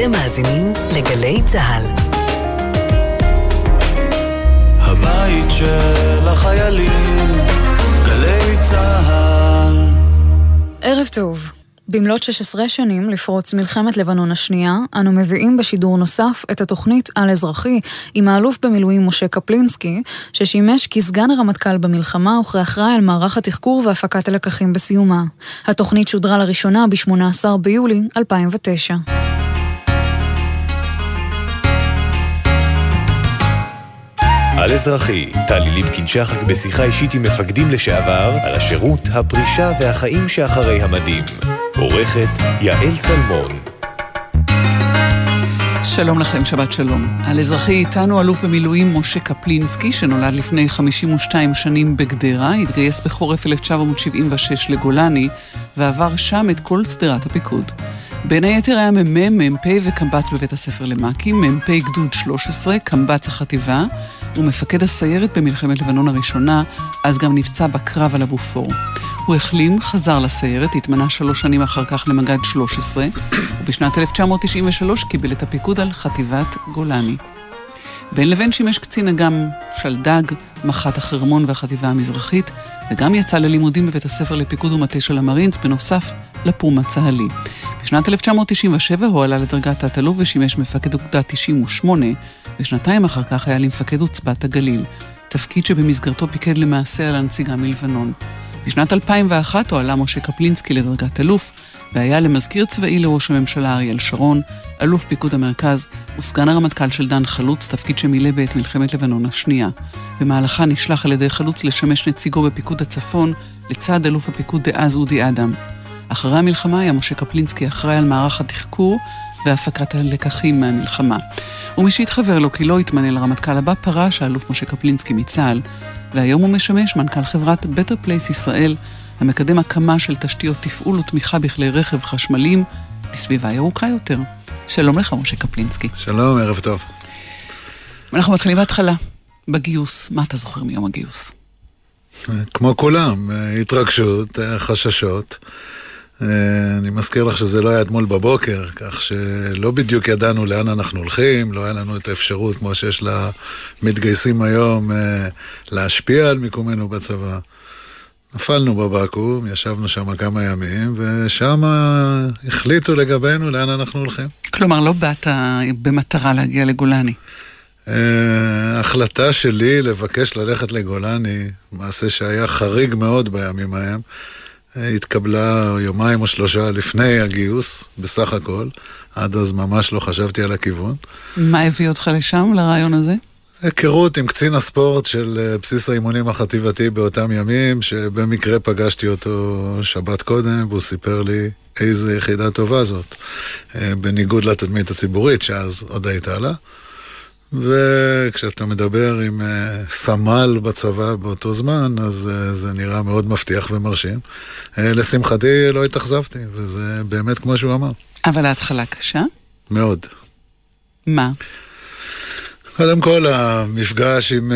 אתם מאזינים לגלי צה"ל. הבית של החיילים, גלי צה"ל. ערב טוב. במלאת 16 שנים לפרוץ מלחמת לבנון השנייה, אנו מביאים בשידור נוסף את התוכנית על אזרחי עם האלוף במילואים משה קפלינסקי, ששימש כסגן הרמטכ"ל במלחמה וכאחראי על מערך התחקור והפקת הלקחים בסיומה. התוכנית שודרה לראשונה ב-18 ביולי 2009. על אזרחי, טלי ליפקין-שחק בשיחה אישית עם מפקדים לשעבר על השירות, הפרישה והחיים שאחרי המדים. עורכת יעל צלמון. שלום לכם, שבת שלום. על אזרחי איתנו אלוף במילואים משה קפלינסקי, שנולד לפני 52 שנים בגדרה, התגייס בחורף 1976 לגולני, ועבר שם את כל שדרת הפיקוד. בין היתר היה מ"מ, מ"פ וקמב"ץ בבית הספר למ"כים, מ"פ גדוד 13, קמב"ץ החטיבה, ומפקד הסיירת במלחמת לבנון הראשונה, אז גם נפצע בקרב על הבופור. הוא החלים, חזר לסיירת, התמנה שלוש שנים אחר כך למג"ד 13, ובשנת 1993 קיבל את הפיקוד על חטיבת גולני. בין לבין שימש קצין אג"ם שלדג, מח"ט החרמון והחטיבה המזרחית, וגם יצא ללימודים בבית הספר לפיקוד ומטה של המרינס, בנוסף לפום הצה"לי. בשנת 1997 הוא עלה לדרגת תת-אלוף ושימש מפקד אוגדה 98, ושנתיים אחר כך היה למפקד עוצבת הגליל, תפקיד שבמסגרתו פיקד למעשה על הנציגה מלבנון. בשנת 2001 הוא עלה משה קפלינסקי לדרגת אלוף, והיה למזכיר צבאי לראש הממשלה אריאל שרון, אלוף פיקוד המרכז וסגן הרמטכ"ל של דן חלוץ, תפקיד שמילא בעת מלחמת לבנון השנייה. במהלכה נשלח על ידי חלוץ לשמש נציגו בפיקוד הצפון, לצד אלוף הפיקוד דאז אודי אדם. אחרי המלחמה היה משה קפלינסקי אחראי על מערך התחקור והפקת הלקחים מהמלחמה. ומשהתחבר לו כי לא התמנה לרמטכ"ל הבא, פרש האלוף משה קפלינסקי מצה"ל, והיום הוא משמש מנכ"ל חברת Better Place ישראל, המקדם הקמה של תשתיות תפעול ותמיכה בכלי רכב חשמליים בסביבה ירוקה יותר. שלום לך, משה קפלינסקי. שלום, ערב טוב. אנחנו מתחילים בהתחלה, בגיוס. מה אתה זוכר מיום הגיוס? כמו כולם, התרגשות, חששות. אני מזכיר לך שזה לא היה אתמול בבוקר, כך שלא בדיוק ידענו לאן אנחנו הולכים, לא היה לנו את האפשרות, כמו שיש למתגייסים היום, להשפיע על מיקומנו בצבא. נפלנו בבקו"ם, ישבנו שם כמה ימים, ושם החליטו לגבינו לאן אנחנו הולכים. כלומר, לא באת במטרה להגיע לגולני. החלטה שלי לבקש ללכת לגולני, מעשה שהיה חריג מאוד בימים ההם, התקבלה יומיים או שלושה לפני הגיוס, בסך הכל. עד אז ממש לא חשבתי על הכיוון. מה הביא אותך לשם, לרעיון הזה? היכרות עם קצין הספורט של בסיס האימונים החטיבתי באותם ימים, שבמקרה פגשתי אותו שבת קודם, והוא סיפר לי איזה יחידה טובה זאת, בניגוד לתדמית הציבורית שאז עוד הייתה לה. וכשאתה מדבר עם סמל בצבא באותו זמן, אז זה נראה מאוד מבטיח ומרשים. לשמחתי לא התאכזבתי, וזה באמת כמו שהוא אמר. אבל ההתחלה קשה? מאוד. מה? קודם כל, המפגש עם uh,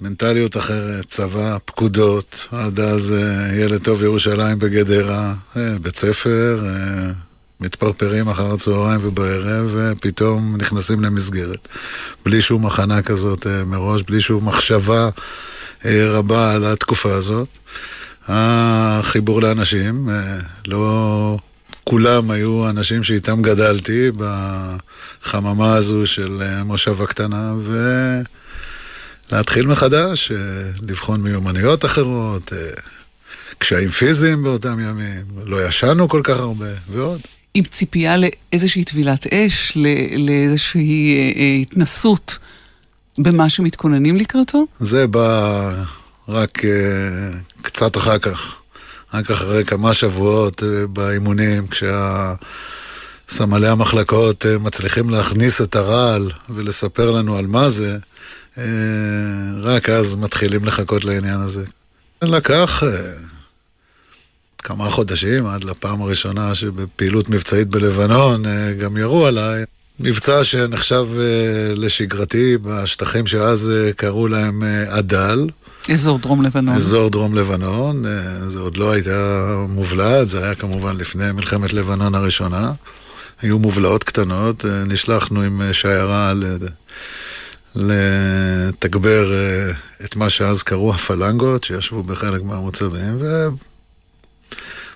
מנטליות אחרת, צבא, פקודות, עד אז uh, ילד טוב ירושלים בגדרה, uh, בית ספר, uh, מתפרפרים אחר הצהריים ובערב, ופתאום נכנסים למסגרת. בלי שום הכנה כזאת uh, מראש, בלי שום מחשבה uh, רבה על התקופה הזאת. החיבור לאנשים, uh, לא... כולם היו אנשים שאיתם גדלתי בחממה הזו של מושב הקטנה, ולהתחיל מחדש, לבחון מיומנויות אחרות, קשיים פיזיים באותם ימים, לא ישנו כל כך הרבה, ועוד. עם ציפייה לאיזושהי טבילת אש, לאיזושהי התנסות במה שמתכוננים לקראתו? זה בא רק קצת אחר כך. רק אחרי כמה שבועות באימונים, כשסמלי המחלקות מצליחים להכניס את הרעל ולספר לנו על מה זה, רק אז מתחילים לחכות לעניין הזה. לקח כמה חודשים עד לפעם הראשונה שבפעילות מבצעית בלבנון גם ירו עליי. מבצע שנחשב לשגרתי בשטחים שאז קראו להם עדל. אזור דרום לבנון. אזור דרום לבנון, אה, זה עוד לא הייתה מובלעת, זה היה כמובן לפני מלחמת לבנון הראשונה. היו מובלעות קטנות, אה, נשלחנו עם אה, שיירה לתגבר את מה שאז קראו הפלנגות, שישבו בחלק מהמוצבים,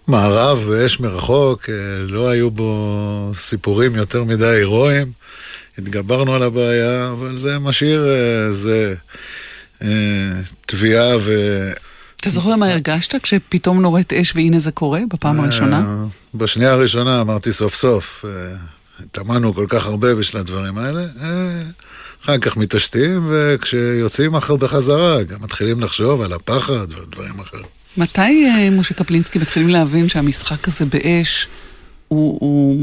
ומערב ואש מרחוק, לא היו בו סיפורים יותר מדי הירואיים. התגברנו על הבעיה, אבל זה משאיר איזה תביעה ו... אתה זוכר מה הרגשת כשפתאום נורית אש והנה זה קורה בפעם הראשונה? בשנייה הראשונה אמרתי סוף סוף, התאמנו כל כך הרבה בשביל הדברים האלה, אחר כך מתעשתים, וכשיוצאים אחר בחזרה, גם מתחילים לחשוב על הפחד ודברים אחרים. מתי משה קפלינסקי מתחילים להבין שהמשחק הזה באש הוא, הוא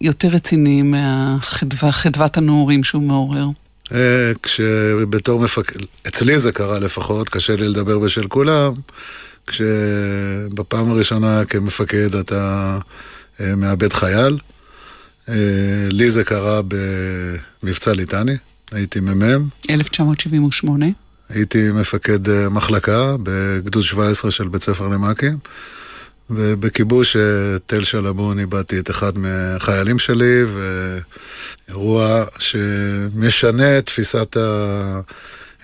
יותר רציני מהחדוות הנעורים שהוא מעורר? אה, כשבתור מפקד, אצלי זה קרה לפחות, קשה לי לדבר בשל כולם, כשבפעם הראשונה כמפקד אתה אה, מאבד חייל. אה, לי זה קרה במבצע ליטני, הייתי מ"מ. 1978. הייתי מפקד מחלקה בגדוד 17 של בית ספר למ"כים. ובכיבוש תל שלבון איבדתי את אחד מהחיילים שלי, ואירוע שמשנה את תפיסת ה...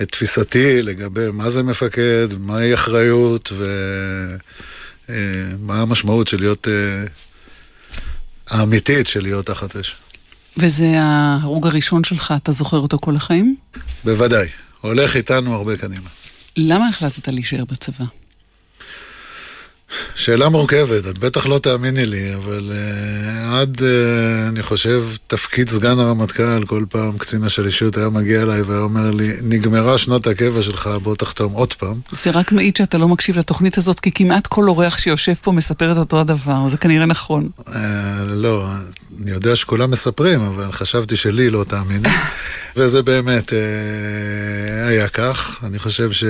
את תפיסתי לגבי מה זה מפקד, מהי אחריות ומה המשמעות של להיות, אה, האמיתית של להיות תחת אש. וזה ההרוג הראשון שלך, אתה זוכר אותו כל החיים? בוודאי, הולך איתנו הרבה קדימה. למה החלטת להישאר בצבא? שאלה מורכבת, את בטח לא תאמיני לי, אבל uh, עד, uh, אני חושב, תפקיד סגן הרמטכ"ל, כל פעם קצין השלישות היה מגיע אליי והיה אומר לי, נגמרה שנות הקבע שלך, בוא תחתום עוד פעם. זה רק מעיד שאתה לא מקשיב לתוכנית הזאת, כי כמעט כל אורח שיושב פה מספר את אותו הדבר, זה כנראה נכון. Uh, לא, אני יודע שכולם מספרים, אבל חשבתי שלי לא תאמיני. וזה באמת uh, היה כך, אני חושב ש...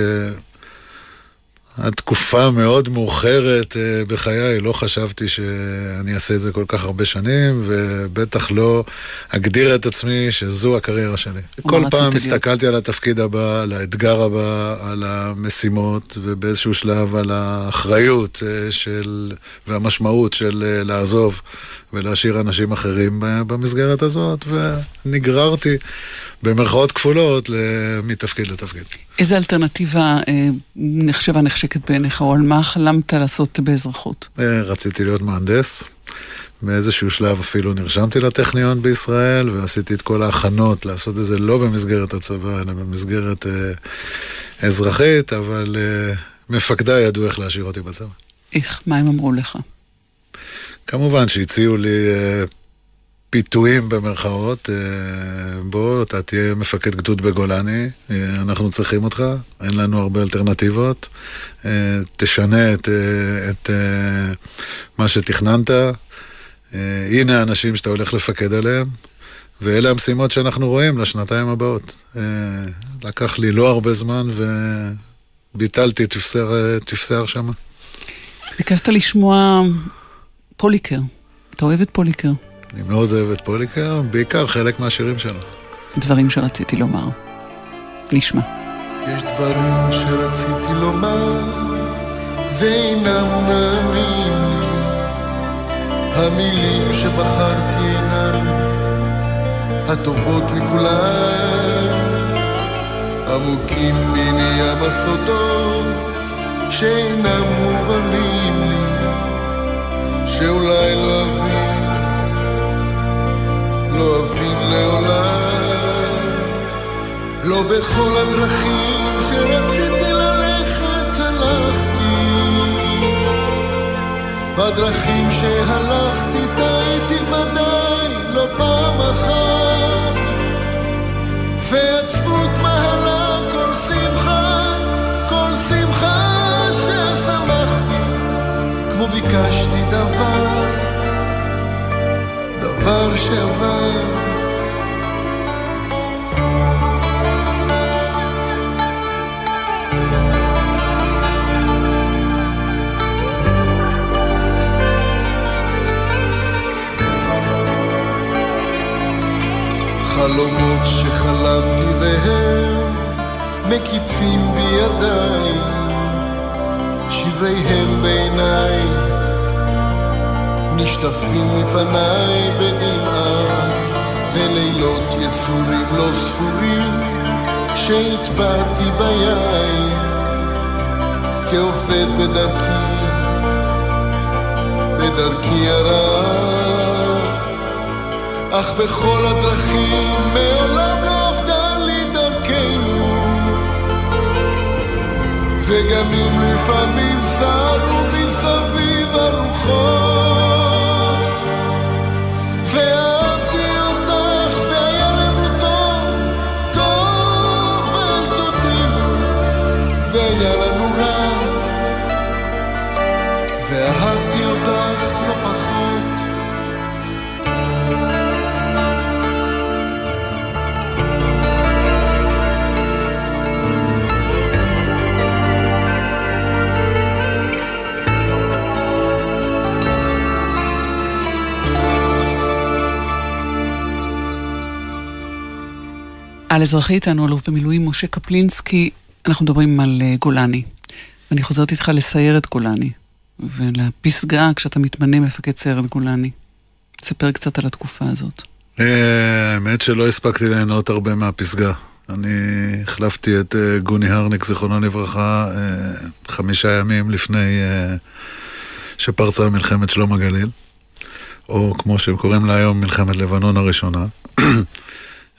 עד תקופה מאוד מאוחרת אה, בחיי, לא חשבתי שאני אעשה את זה כל כך הרבה שנים, ובטח לא אגדיר את עצמי שזו הקריירה שלי. כל פעם הסתכלתי על התפקיד הבא, על האתגר הבא, על המשימות, ובאיזשהו שלב על האחריות אה, של, והמשמעות של אה, לעזוב ולהשאיר אנשים אחרים במסגרת הזאת, ונגררתי. במרכאות כפולות, מתפקיד לתפקיד. איזה אלטרנטיבה אה, נחשבה נחשקת בעיניך, או על מה חלמת לעשות באזרחות? אה, רציתי להיות מהנדס. באיזשהו שלב אפילו נרשמתי לטכניון בישראל, ועשיתי את כל ההכנות לעשות את זה לא במסגרת הצבא, אלא במסגרת אה, אזרחית, אבל אה, מפקדיי ידעו איך להשאיר אותי בצבא. איך? מה הם אמרו לך? כמובן שהציעו לי אה, פיתויים במרכאות, אה, בוא, אתה תהיה מפקד גדוד בגולני, אה, אנחנו צריכים אותך, אין לנו הרבה אלטרנטיבות, אה, תשנה את, את מה שתכננת, הנה האנשים שאתה הולך לפקד עליהם, ואלה המשימות שאנחנו רואים לשנתיים הבאות. לקח לי לא הרבה זמן וביטלתי את טפסי הרשמה. ביקשת לשמוע פוליקר, אתה אוהב את פוליקר? אני מאוד אוהב את פוליקר, בעיקר חלק מהשירים שלו. דברים שרציתי לומר. נשמע. יש דברים שרציתי לומר, ואינם נעמים לי. המילים שבחרתי אינן הטובות מכולן. עמוקים מני ים הסודות שאינם מובנים לי, שאולי לא אבין לא אבין לעולם. לא בכל הדרכים שרציתי ללכת הלכתי, בדרכים שהלכתי טעיתי ודאי לא פעם אחת, ועצבות שמחה, שמחה כמו ביקשתי דבר. דבר שעבד. חלומות שחלמתי והם מקיצים בידיי, שבריהם בעיניי, נשטפים מפניי בדמעה, ולילות יסורים לא ספורים, שהטבעתי ביין, כעובד בדרכי, בדרכי הרע, אך בכל הדרכים מעולם לא עבדה לי דרכנו, וגם אם לפעמים סרו מסביב הרוחות, על אזרחי איתנו, אלוף במילואים משה קפלינסקי, אנחנו מדברים על אה, גולני. ואני חוזרת איתך לסיירת גולני, ולפסגה כשאתה מתמנה מפקד סיירת גולני. ספר קצת על התקופה הזאת. אה, האמת שלא הספקתי ליהנות הרבה מהפסגה. אני החלפתי את אה, גוני הרניק, זיכרונו לברכה, חמישה ימים לפני שפרצה מלחמת שלום הגליל, או כמו שהם קוראים לה היום, מלחמת לבנון הראשונה.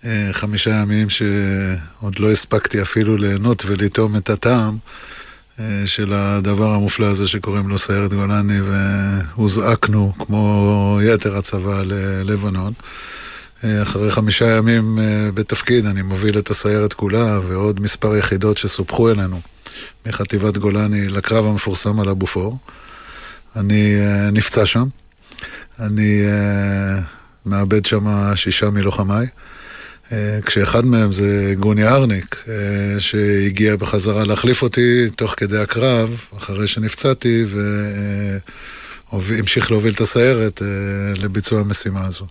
אה, חמישה ימים שעוד לא הספקתי אפילו ליהנות ולטעום את הטעם אה, של הדבר המופלא הזה שקוראים לו סיירת גולני, והוזעקנו כמו יתר הצבא ללבנון. אה, אחרי חמישה ימים בתפקיד אני מוביל את הסיירת כולה ועוד מספר יחידות שסופחו אלינו מחטיבת גולני לקרב המפורסם על הבופור. אני נפצע שם, אני מאבד שם שישה מלוחמיי. אה, כשאחד מהם זה גוני ארניק, אה, שהגיע בחזרה להחליף אותי תוך כדי הקרב, אחרי שנפצעתי, והמשיך להוביל את הסיירת אה, לביצוע המשימה הזו.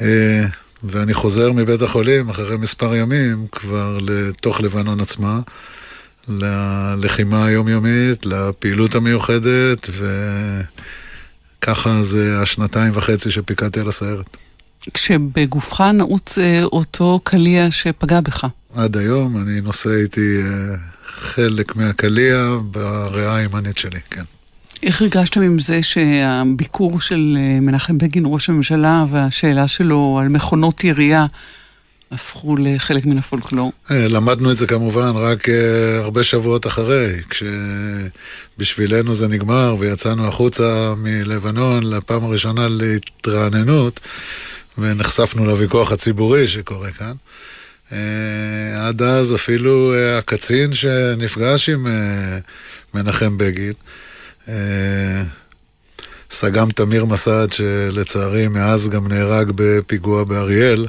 אה, ואני חוזר מבית החולים אחרי מספר ימים כבר לתוך לבנון עצמה, ללחימה היומיומית, לפעילות המיוחדת, וככה זה השנתיים וחצי שפיקדתי על הסיירת. כשבגופך נעוץ אה, אותו קליע שפגע בך. עד היום אני נושא איתי אה, חלק מהקליע בריאה הימנית שלי, כן. איך הרגשתם עם זה שהביקור של אה, מנחם בגין, ראש הממשלה, והשאלה שלו על מכונות ירייה הפכו לחלק מן הפולקלור? למדנו את זה כמובן רק הרבה שבועות אחרי, כשבשבילנו זה נגמר ויצאנו החוצה מלבנון לפעם הראשונה להתרעננות ונחשפנו לוויכוח הציבורי שקורה כאן. אה, עד אז אפילו אה, הקצין שנפגש עם אה, מנחם בגין, סג"ם תמיר מסד, שלצערי מאז גם נהרג בפיגוע באריאל,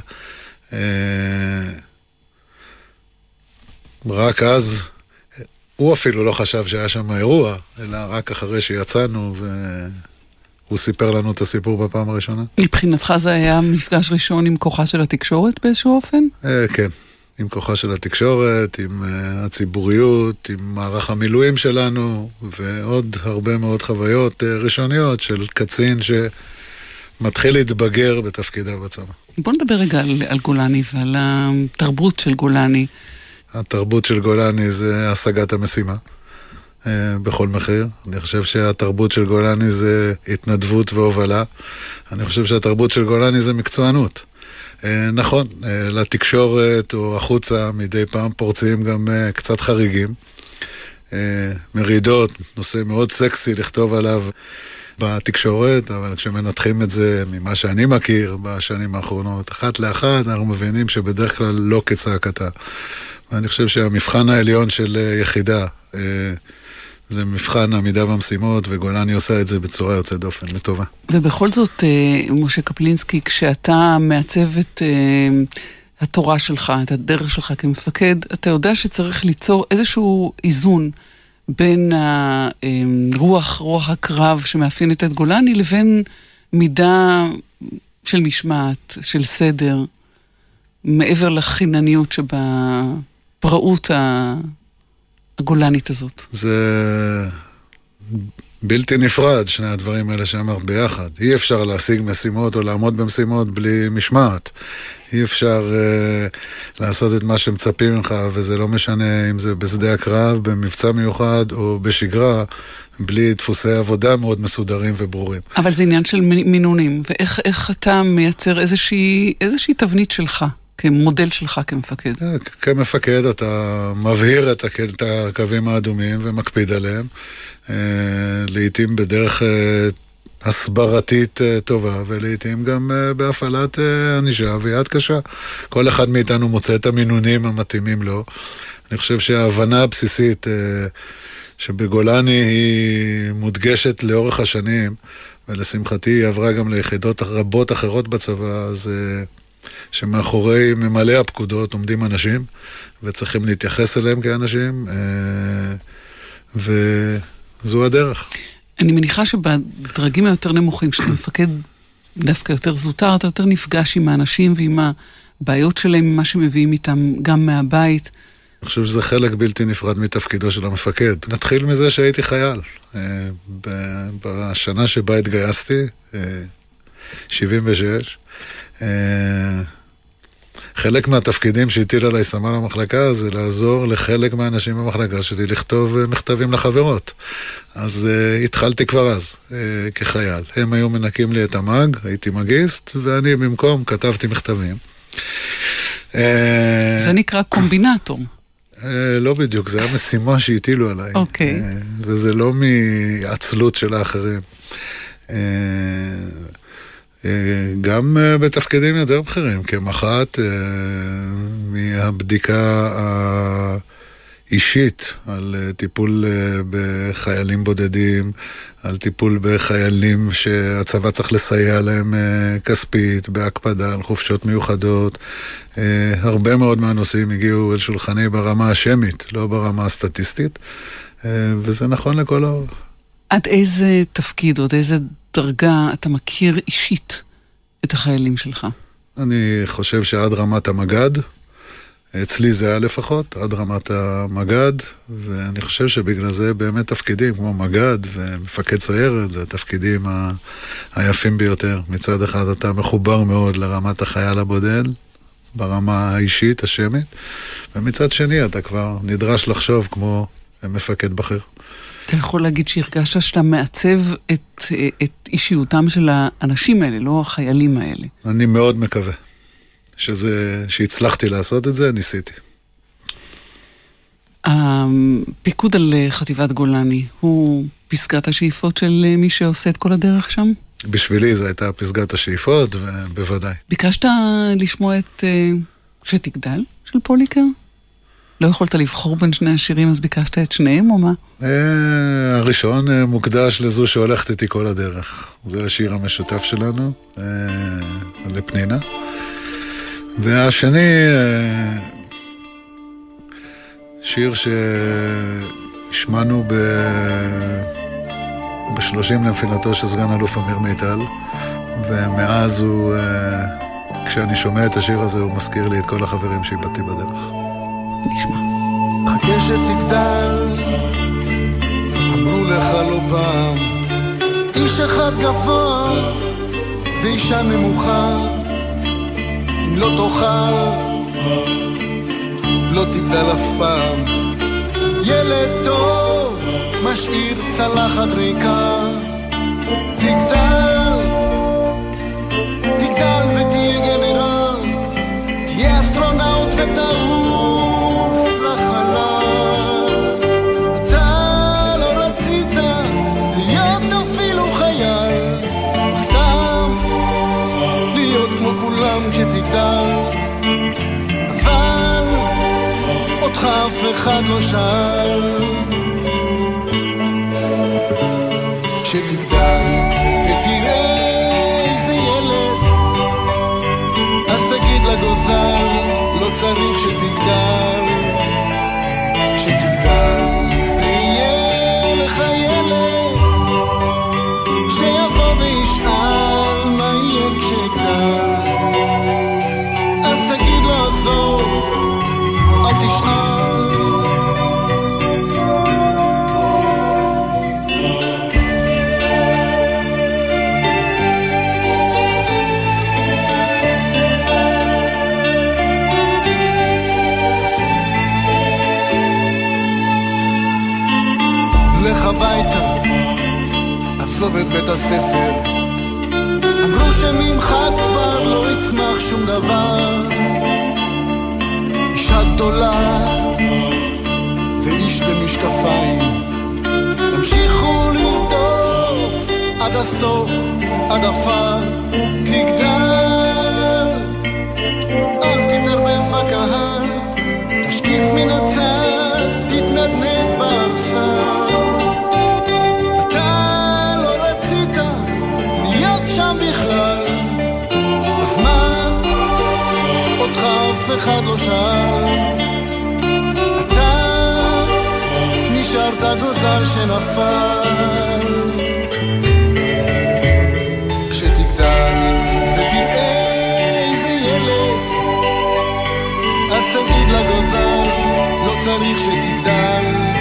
רק אז, הוא אפילו לא חשב שהיה שם אירוע, אלא רק אחרי שיצאנו והוא סיפר לנו את הסיפור בפעם הראשונה. מבחינתך זה היה מפגש ראשון עם כוחה של התקשורת באיזשהו אופן? אה, כן, עם כוחה של התקשורת, עם אה, הציבוריות, עם מערך המילואים שלנו, ועוד הרבה מאוד חוויות אה, ראשוניות של קצין שמתחיל להתבגר בתפקידיו בצבא. בוא נדבר רגע על, על גולני ועל התרבות של גולני. התרבות של גולני זה השגת המשימה. אה, בכל מחיר. אני חושב שהתרבות של גולני זה התנדבות והובלה. אני חושב שהתרבות של גולני זה מקצוענות. אה, נכון, אה, לתקשורת או החוצה מדי פעם פורצים גם קצת חריגים. מרידות, נושא מאוד סקסי לכתוב עליו בתקשורת, אבל כשמנתחים את זה ממה שאני מכיר בשנים האחרונות, אחת לאחת, אנחנו מבינים שבדרך כלל לא כצעקתה. ואני חושב שהמבחן העליון של יחידה זה מבחן עמידה במשימות, וגולני עושה את זה בצורה יוצאת דופן, לטובה. ובכל זאת, משה קפלינסקי, כשאתה מעצב את התורה שלך, את הדרך שלך כמפקד, אתה יודע שצריך ליצור איזשהו איזון בין הרוח, רוח הקרב שמאפיינת את גולני, לבין מידה של משמעת, של סדר, מעבר לחינניות שבה הפראות הגולנית הזאת? זה בלתי נפרד, שני הדברים האלה שאמרת ביחד. אי אפשר להשיג משימות או לעמוד במשימות בלי משמעת. אי אפשר uh, לעשות את מה שמצפים ממך, וזה לא משנה אם זה בשדה הקרב, במבצע מיוחד או בשגרה, בלי דפוסי עבודה מאוד מסודרים וברורים. אבל זה עניין של מינונים, ואיך אתה מייצר איזושהי, איזושהי תבנית שלך. כמודל שלך כמפקד. אה, כמפקד אתה מבהיר את הקווים האדומים ומקפיד עליהם, אה, לעתים בדרך אה, הסברתית טובה, ולעיתים גם בהפעלת ענישה ויד קשה. כל אחד מאיתנו מוצא את המינונים המתאימים לו. אני חושב שההבנה הבסיסית שבגולני היא מודגשת לאורך השנים, ולשמחתי היא עברה גם ליחידות רבות אחרות בצבא, אז... שמאחורי ממלא הפקודות עומדים אנשים, וצריכים להתייחס אליהם כאנשים, אה, וזו הדרך. אני מניחה שבדרגים היותר נמוכים, כשאתה מפקד דווקא יותר זוטר, אתה יותר נפגש עם האנשים ועם הבעיות שלהם, מה שמביאים איתם גם מהבית. אני חושב שזה חלק בלתי נפרד מתפקידו של המפקד. נתחיל מזה שהייתי חייל. אה, בשנה שבה התגייסתי, 76, אה, חלק מהתפקידים שהטיל עליי סמל המחלקה זה לעזור לחלק מהאנשים במחלקה שלי לכתוב אה, מכתבים לחברות. אז uh, התחלתי כבר אז, uh, כחייל. הם היו מנקים לי את המאג, הייתי מגיסט, ואני במקום כתבתי מכתבים. זה נקרא קומבינטור. לא בדיוק, זה היה משימה שהטילו עליי. אוקיי. Okay. וזה לא מעצלות של האחרים. גם אה, בתפקידים יותר בכירים, כמח"ט, אה, מהבדיקה האישית על אה, טיפול בחיילים בודדים, על טיפול בחיילים שהצבא צריך לסייע להם כספית, בהקפדה על חופשות מיוחדות. הרבה מאוד מהנושאים הגיעו אל שולחני ברמה השמית, לא ברמה הסטטיסטית, וזה נכון לכל האורך. עד איזה תפקיד, עוד איזה דרגה אתה מכיר אישית את החיילים שלך? אני חושב שעד רמת המג"ד, אצלי זה היה לפחות, עד רמת המג"ד, ואני חושב שבגלל זה באמת תפקידים כמו מג"ד ומפקד סיירת זה התפקידים ה... היפים ביותר. מצד אחד אתה מחובר מאוד לרמת החייל הבודד, ברמה האישית, השמית, ומצד שני אתה כבר נדרש לחשוב כמו מפקד בכיר. אתה יכול להגיד שהרגשת שאתה מעצב את, את אישיותם של האנשים האלה, לא החיילים האלה. אני מאוד מקווה שזה, שהצלחתי לעשות את זה, ניסיתי. הפיקוד על חטיבת גולני הוא פסגת השאיפות של מי שעושה את כל הדרך שם? בשבילי זו הייתה פסגת השאיפות, ובוודאי. ביקשת לשמוע את אה, שתגדל של פוליקר? לא יכולת לבחור בין שני השירים, אז ביקשת את שניהם, או מה? אה, הראשון אה, מוקדש לזו שהולכת איתי כל הדרך. זה השיר המשותף שלנו, אה, לפנינה. והשני, שיר שהשמענו ב... בשלושים לנפילתו של סגן אלוף אמיר מיטל, ומאז הוא, כשאני שומע את השיר הזה, הוא מזכיר לי את כל החברים שאיבדתי בדרך. נשמע. חכה שתגדל, אמרו לך לא פעם, איש אחד גבוה ואישה נמוכה, אם לא תאכל, לא תגדל אף פעם. ילד טוב משאיר צלחת ריקה, תגדל, אחד לא שאל. כשתגדל ותראה איזה ילד, אז תגיד לגוזל, לא צריך שתגדל. כשתגדל ויהיה לך ילד, שיבוא וישאל מה יהיה כשאגדל. אז תגיד לו עזוב, אל תשאל לעזוב את בית הספר. אמרו שממך כבר לא יצמח שום דבר. אישה גדולה ואיש במשקפיים ימשיכו לרדוף עד הסוף, עד עפר תגדל. אל תתערבב בקהל, תשקיף מן הצד, אף אחד לא שאל. אתה נשארת גוזל שנפל. כשתגדל ותראה איזה ילד, אז תגיד לגוזל, לא צריך שתגדל.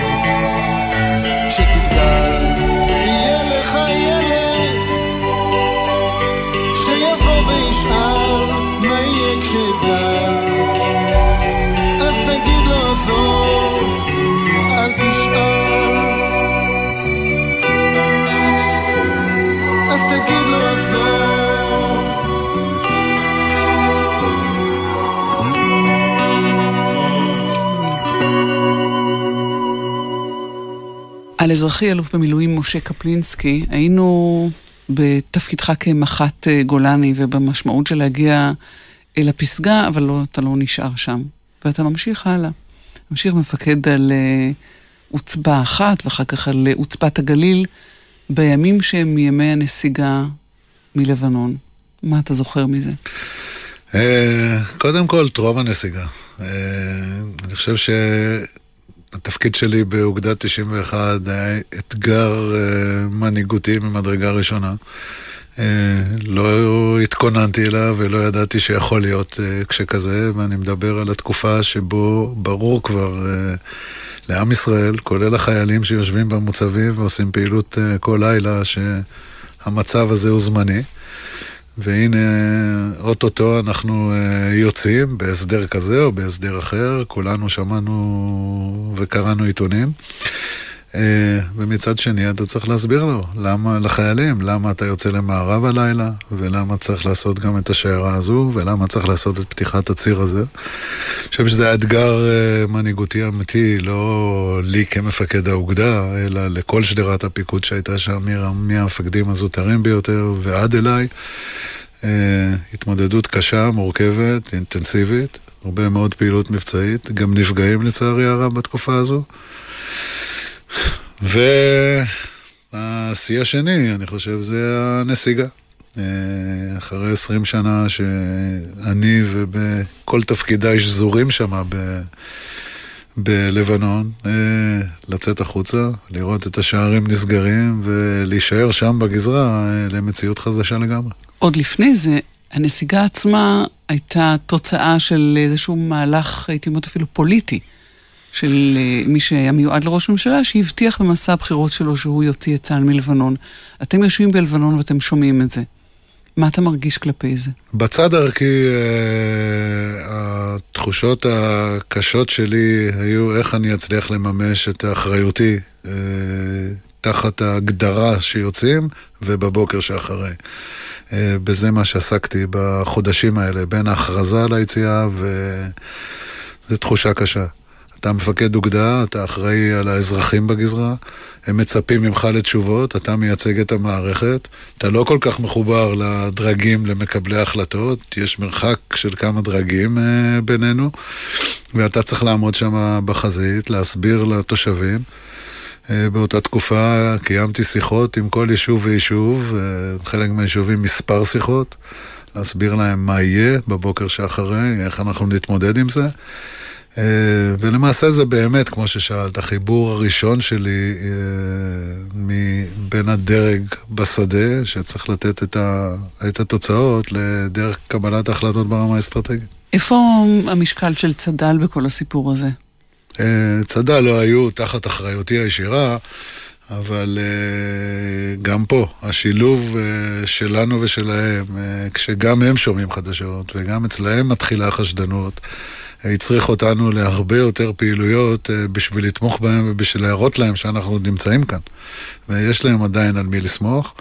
אזרחי אלוף במילואים משה קפלינסקי, היינו בתפקידך כמח"ט אה, גולני ובמשמעות של להגיע אל הפסגה, אבל לא, אתה לא נשאר שם. ואתה ממשיך הלאה. ממשיך מפקד על אה, עוצבה אחת ואחר כך על אה, עוצבת הגליל, בימים שהם מימי הנסיגה מלבנון. מה אתה זוכר מזה? קודם כל, טרום הנסיגה. אני חושב שהתפקיד שלי באוגדה 91 היה אתגר אה, מנהיגותי ממדרגה ראשונה. אה, לא התכוננתי אליו ולא ידעתי שיכול להיות אה, כשכזה, ואני מדבר על התקופה שבו ברור כבר לעם ישראל, כולל החיילים שיושבים במוצבים ועושים פעילות כל לילה, שהמצב הזה הוא זמני. והנה, אוטוטו אנחנו אה, יוצאים בהסדר כזה או בהסדר אחר, כולנו שמענו וקראנו עיתונים. אה, ומצד שני, אתה צריך להסביר לו, למה, לחיילים, למה אתה יוצא למערב הלילה, ולמה צריך לעשות גם את השיירה הזו, ולמה צריך לעשות את פתיחת הציר הזה. אני חושב שזה אתגר אה, מנהיגותי אמיתי, לא לי כמפקד האוגדה, אלא לכל שדרת הפיקוד שהייתה שם, מהמפקדים הזוטרים ביותר ועד אליי. אה, התמודדות קשה, מורכבת, אינטנסיבית, הרבה מאוד פעילות מבצעית, גם נפגעים לצערי הרב בתקופה הזו. והשיא השני, אני חושב, זה הנסיגה. אה, אחרי 20 שנה שאני ובכל תפקידיי שזורים שם ב... בלבנון, אה, לצאת החוצה, לראות את השערים נסגרים ולהישאר שם בגזרה אה, למציאות חדשה לגמרי. עוד לפני זה, הנסיגה עצמה הייתה תוצאה של איזשהו מהלך, הייתי אומרת אפילו פוליטי, של אה, מי שהיה מיועד לראש ממשלה, שהבטיח במסע הבחירות שלו שהוא יוציא את צה"ל מלבנון. אתם יושבים בלבנון ואתם שומעים את זה. מה אתה מרגיש כלפי זה? בצד הערכי, אה, התחושות הקשות שלי היו איך אני אצליח לממש את אחריותי אה, תחת ההגדרה שיוצאים ובבוקר שאחרי. בזה מה שעסקתי בחודשים האלה, בין ההכרזה על היציאה וזו תחושה קשה. אתה מפקד אוגדה, אתה אחראי על האזרחים בגזרה, הם מצפים ממך לתשובות, אתה מייצג את המערכת, אתה לא כל כך מחובר לדרגים, למקבלי ההחלטות, יש מרחק של כמה דרגים אה, בינינו, ואתה צריך לעמוד שם בחזית, להסביר לתושבים. אה, באותה תקופה קיימתי שיחות עם כל יישוב ויישוב, אה, חלק מהיישובים מספר שיחות, להסביר להם מה יהיה בבוקר שאחרי, איך אנחנו נתמודד עם זה. אה, ולמעשה זה באמת, כמו ששאלת, החיבור הראשון שלי אה, מבין הדרג בשדה, שצריך לתת את, ה, את התוצאות לדרך קבלת ההחלטות ברמה האסטרטגית. איפה המשקל של צד"ל בכל הסיפור הזה? אה, צד"ל לא היו תחת אחריותי הישירה, אבל גם פה, השילוב שלנו ושלהם, כשגם הם שומעים חדשות וגם אצלהם מתחילה החשדנות, הצריך אותנו להרבה יותר פעילויות אה, בשביל לתמוך בהם ובשביל להראות להם שאנחנו נמצאים כאן. ויש להם עדיין על מי לסמוך,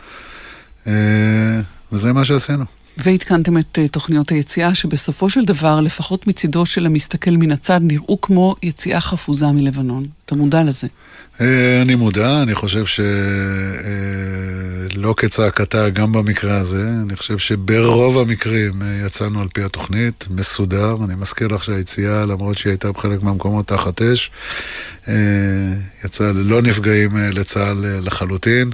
אה, וזה מה שעשינו. ועדכנתם את אה, תוכניות היציאה, שבסופו של דבר, לפחות מצידו של המסתכל מן הצד, נראו כמו יציאה חפוזה מלבנון. אתה מודע לזה? אה, אני מודע, אני חושב שלא אה, כצעקתה גם במקרה הזה. אני חושב שברוב המקרים יצאנו על פי התוכנית, מסודר. אני מזכיר לך שהיציאה, למרות שהיא הייתה בחלק מהמקומות תחת אש, יצאה ללא נפגעים לצה"ל לחלוטין.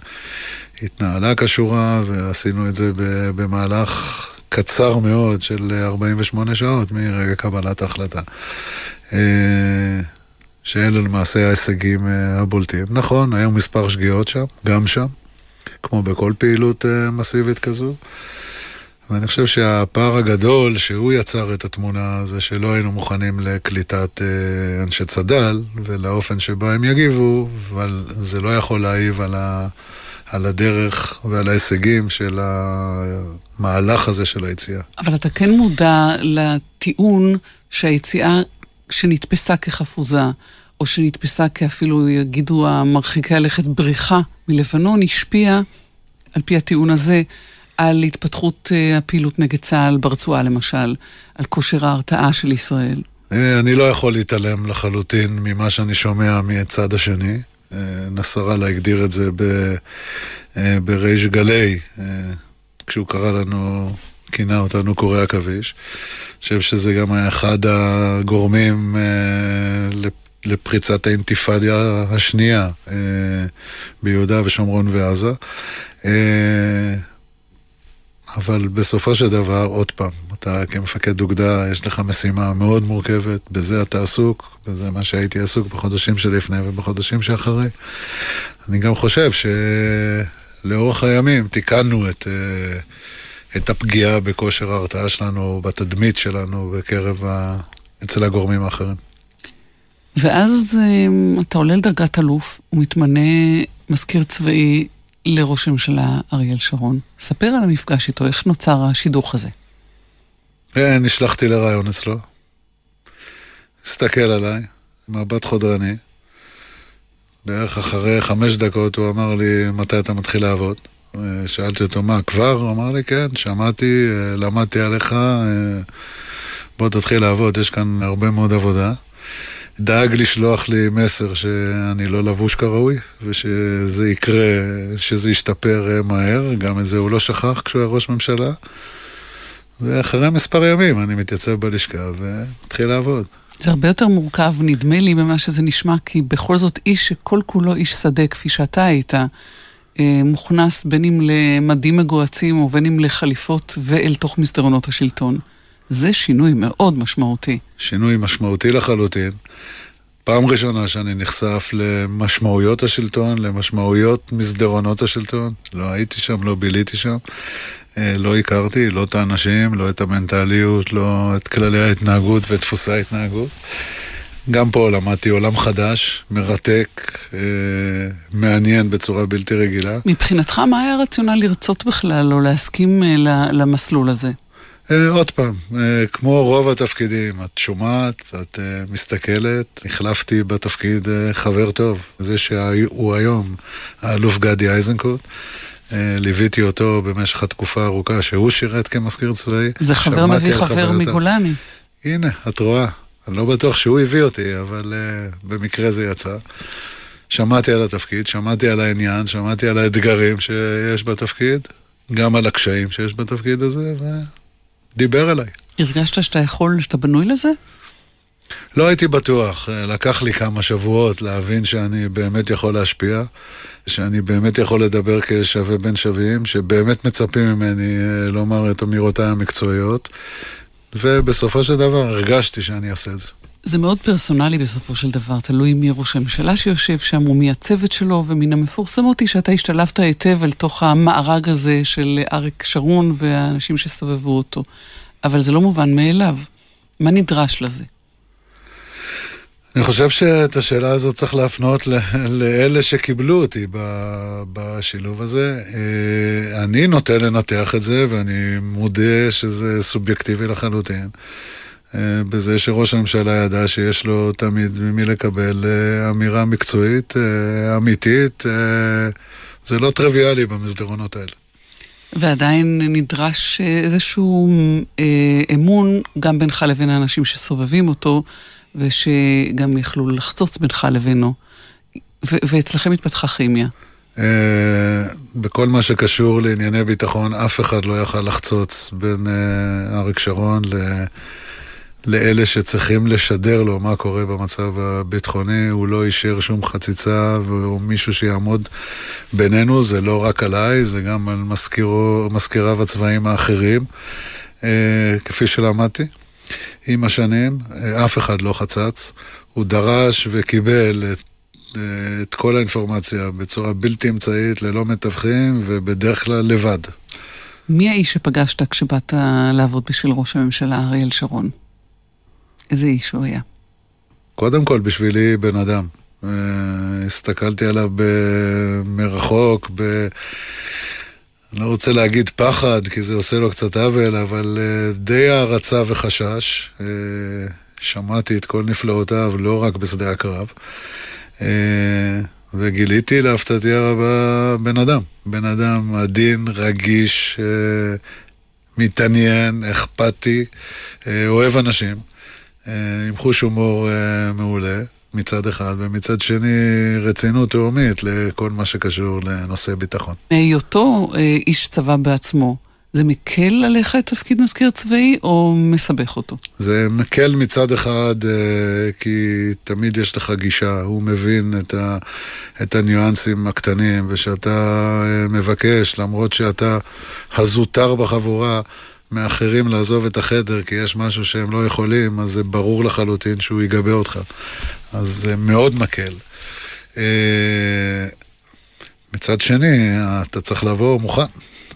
התנהלה כשורה, ועשינו את זה במהלך קצר מאוד של 48 שעות מרגע קבלת ההחלטה. אה, שאלה למעשה ההישגים אה, הבולטים. נכון, היו מספר שגיאות שם, גם שם, כמו בכל פעילות אה, מסיבית כזו. ואני חושב שהפער הגדול שהוא יצר את התמונה זה שלא היינו מוכנים לקליטת אנשי צד"ל ולאופן שבו הם יגיבו, אבל זה לא יכול להעיב על ה... על הדרך ועל ההישגים של המהלך הזה של היציאה. אבל אתה כן מודע לטיעון שהיציאה שנתפסה כחפוזה, או שנתפסה כאפילו, יגידו המרחיקי הלכת, בריחה מלבנון, השפיעה, על פי הטיעון הזה, על התפתחות אה, הפעילות נגד צה"ל ברצועה למשל, על כושר ההרתעה של ישראל. אה, אני לא יכול להתעלם לחלוטין ממה שאני שומע מהצד השני. אה, נסראללה הגדיר את זה אה, בריש גלי, אה, כשהוא קרא לנו, כינה אותנו קורי עכביש. אני חושב שזה גם היה אחד הגורמים לפריצת האינתיפאדה השנייה ביהודה ושומרון ועזה. אבל בסופו של דבר, עוד פעם, אתה כמפקד אוגדה, יש לך משימה מאוד מורכבת, בזה אתה עסוק, וזה מה שהייתי עסוק בחודשים שלפני ובחודשים שאחרי. אני גם חושב שלאורך הימים תיקנו את, אה, את הפגיעה בכושר ההרתעה שלנו, בתדמית שלנו, בקרב ה... אצל הגורמים האחרים. ואז אה, אתה עולה לדרגת אלוף ומתמנה מזכיר צבאי לראש הממשלה אריאל שרון. ספר על המפגש איתו, איך נוצר השידוך הזה. כן, נשלחתי לרעיון אצלו. הסתכל עליי, מבט חודרני. בערך אחרי חמש דקות הוא אמר לי, מתי אתה מתחיל לעבוד? אה, שאלתי אותו, מה, כבר? הוא אמר לי, כן, שמעתי, אה, למדתי עליך, אה, בוא תתחיל לעבוד, יש כאן הרבה מאוד עבודה. דאג לשלוח לי מסר שאני לא לבוש כראוי, ושזה יקרה, שזה ישתפר אה, מהר, גם את זה הוא לא שכח כשהוא היה ראש ממשלה. ואחרי מספר ימים אני מתייצב בלשכה ומתחיל לעבוד. זה הרבה יותר מורכב, נדמה לי, ממה שזה נשמע, כי בכל זאת איש שכל כולו איש שדה, כפי שאתה היית, אה, מוכנס בין אם למדים מגוהצים ובין אם לחליפות ואל תוך מסדרונות השלטון. זה שינוי מאוד משמעותי. שינוי משמעותי לחלוטין. פעם ראשונה שאני נחשף למשמעויות השלטון, למשמעויות מסדרונות השלטון. לא הייתי שם, לא ביליתי שם. אה, לא הכרתי לא את האנשים, לא את המנטליות, לא את כללי ההתנהגות ודפוסי ההתנהגות. גם פה למדתי עולם חדש, מרתק, אה, מעניין בצורה בלתי רגילה. מבחינתך, מה היה הרציונל לרצות בכלל או להסכים אה, למסלול הזה? אה, עוד פעם, אה, כמו רוב התפקידים, את שומעת, את אה, מסתכלת, החלפתי בתפקיד חבר טוב, זה שהוא היום האלוף גדי איזנקוט. ליוויתי אותו במשך התקופה הארוכה שהוא שירת כמזכיר צבאי. זה חבר מביא חבר מגולני. הנה, את רואה. אני לא בטוח שהוא הביא אותי, אבל uh, במקרה זה יצא. שמעתי על התפקיד, שמעתי על העניין, שמעתי על האתגרים שיש בתפקיד, גם על הקשיים שיש בתפקיד הזה, דיבר אליי. הרגשת שאתה יכול, שאתה בנוי לזה? לא הייתי בטוח, לקח לי כמה שבועות להבין שאני באמת יכול להשפיע, שאני באמת יכול לדבר כשווה בין שווים, שבאמת מצפים ממני אה, לומר את אמירותיי המקצועיות, ובסופו של דבר הרגשתי שאני אעשה את זה. זה מאוד פרסונלי בסופו של דבר, תלוי מי ראש הממשלה שיושב שם ומי הצוות שלו, ומן המפורסמות היא שאתה השתלבת היטב אל תוך המארג הזה של אריק שרון והאנשים שסובבו אותו. אבל זה לא מובן מאליו. מה נדרש לזה? אני חושב שאת השאלה הזאת צריך להפנות לאלה שקיבלו אותי בשילוב הזה. אה, אני נוטה לנתח את זה, ואני מודה שזה סובייקטיבי לחלוטין. אה, בזה שראש הממשלה ידע שיש לו תמיד ממי לקבל אה, אמירה מקצועית, אה, אמיתית. זה לא טריוויאלי במסדרונות האלה. ועדיין נדרש איזשהו אמון גם בינך לבין האנשים שסובבים אותו, ושגם יכלו לחצוץ בינך לבינו. ואצלכם התפתחה כימיה. בכל מה שקשור לענייני ביטחון, אף אחד לא יכל לחצוץ בין אריק שרון ל... לאלה שצריכים לשדר לו מה קורה במצב הביטחוני, הוא לא אישר שום חציצה והוא מישהו שיעמוד בינינו, זה לא רק עליי, זה גם על מזכירו, מזכיריו הצבאיים האחרים, אה, כפי שלמדתי עם השנים, אה, אף אחד לא חצץ, הוא דרש וקיבל את את כל האינפורמציה בצורה בלתי אמצעית, ללא מתווכים ובדרך כלל לבד. מי האיש שפגשת כשבאת לעבוד בשביל ראש הממשלה אריאל שרון? איזה איש הוא היה? קודם כל, בשבילי בן אדם. אה, הסתכלתי עליו מרחוק, ב... אני לא רוצה להגיד פחד, כי זה עושה לו קצת עוול, אבל אה, די הערצה וחשש. אה, שמעתי את כל נפלאותיו, לא רק בשדה הקרב. וגיליתי להפתעתי הרבה בן אדם. בן אדם עדין, רגיש, מתעניין, אכפתי, אוהב אנשים. אה, עם חוש הומור אה, מעולה. מצד אחד, ומצד שני רצינות תאומית לכל מה שקשור לנושא ביטחון. מהיותו אה, איש צבא בעצמו, זה מקל עליך את תפקיד מזכיר צבאי או מסבך אותו? זה מקל מצד אחד, כי תמיד יש לך גישה, הוא מבין את, ה, את הניואנסים הקטנים, ושאתה מבקש, למרות שאתה הזוטר בחבורה, מאחרים לעזוב את החדר כי יש משהו שהם לא יכולים, אז זה ברור לחלוטין שהוא יגבה אותך. אז זה מאוד מקל. אה, מצד שני, אתה צריך לבוא מוכן.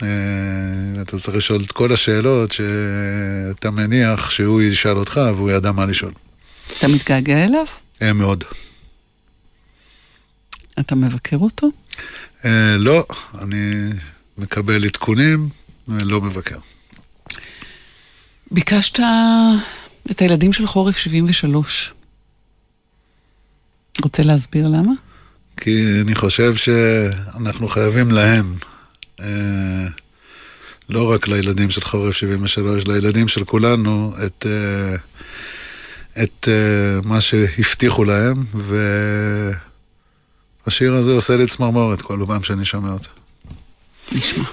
אה, אתה צריך לשאול את כל השאלות שאתה מניח שהוא ישאל אותך והוא ידע מה לשאול. אתה מתגעגע אליו? אה, מאוד. אתה מבקר אותו? לא, אני מקבל עדכונים ולא מבקר. ביקשת את הילדים של חורף 73. רוצה להסביר למה? כי אני חושב שאנחנו חייבים להם, אה, לא רק לילדים של חורף 73, לילדים של כולנו, את, אה, את אה, מה שהבטיחו להם, והשיר הזה עושה לי צמרמורת כל פעם שאני שומע אותו. נשמע.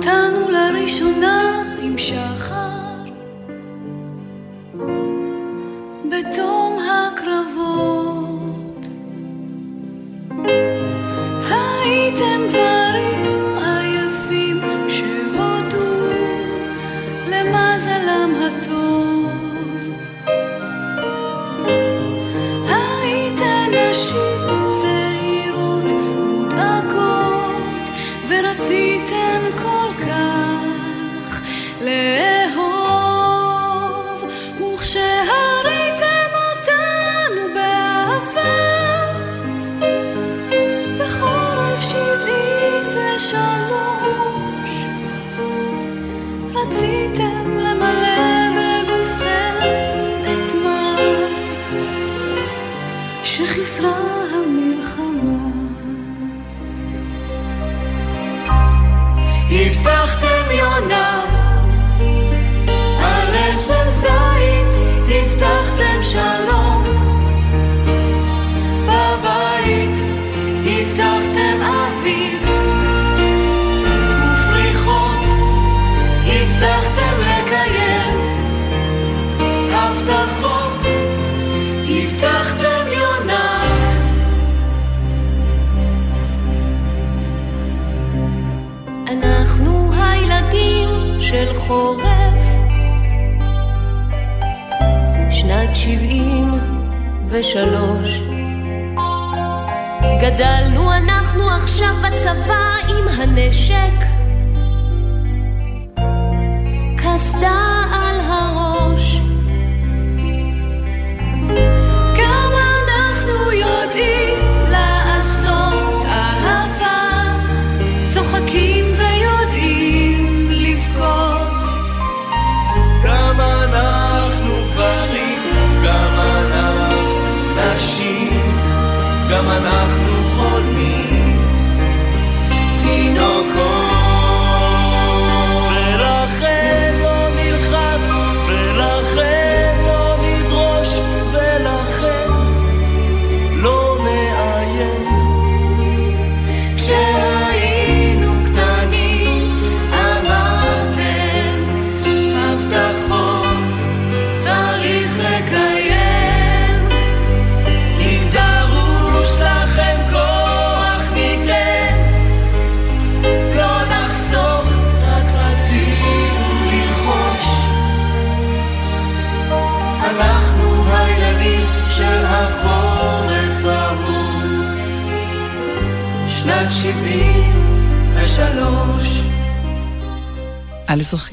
אותנו לראשונה עם שחר, בתום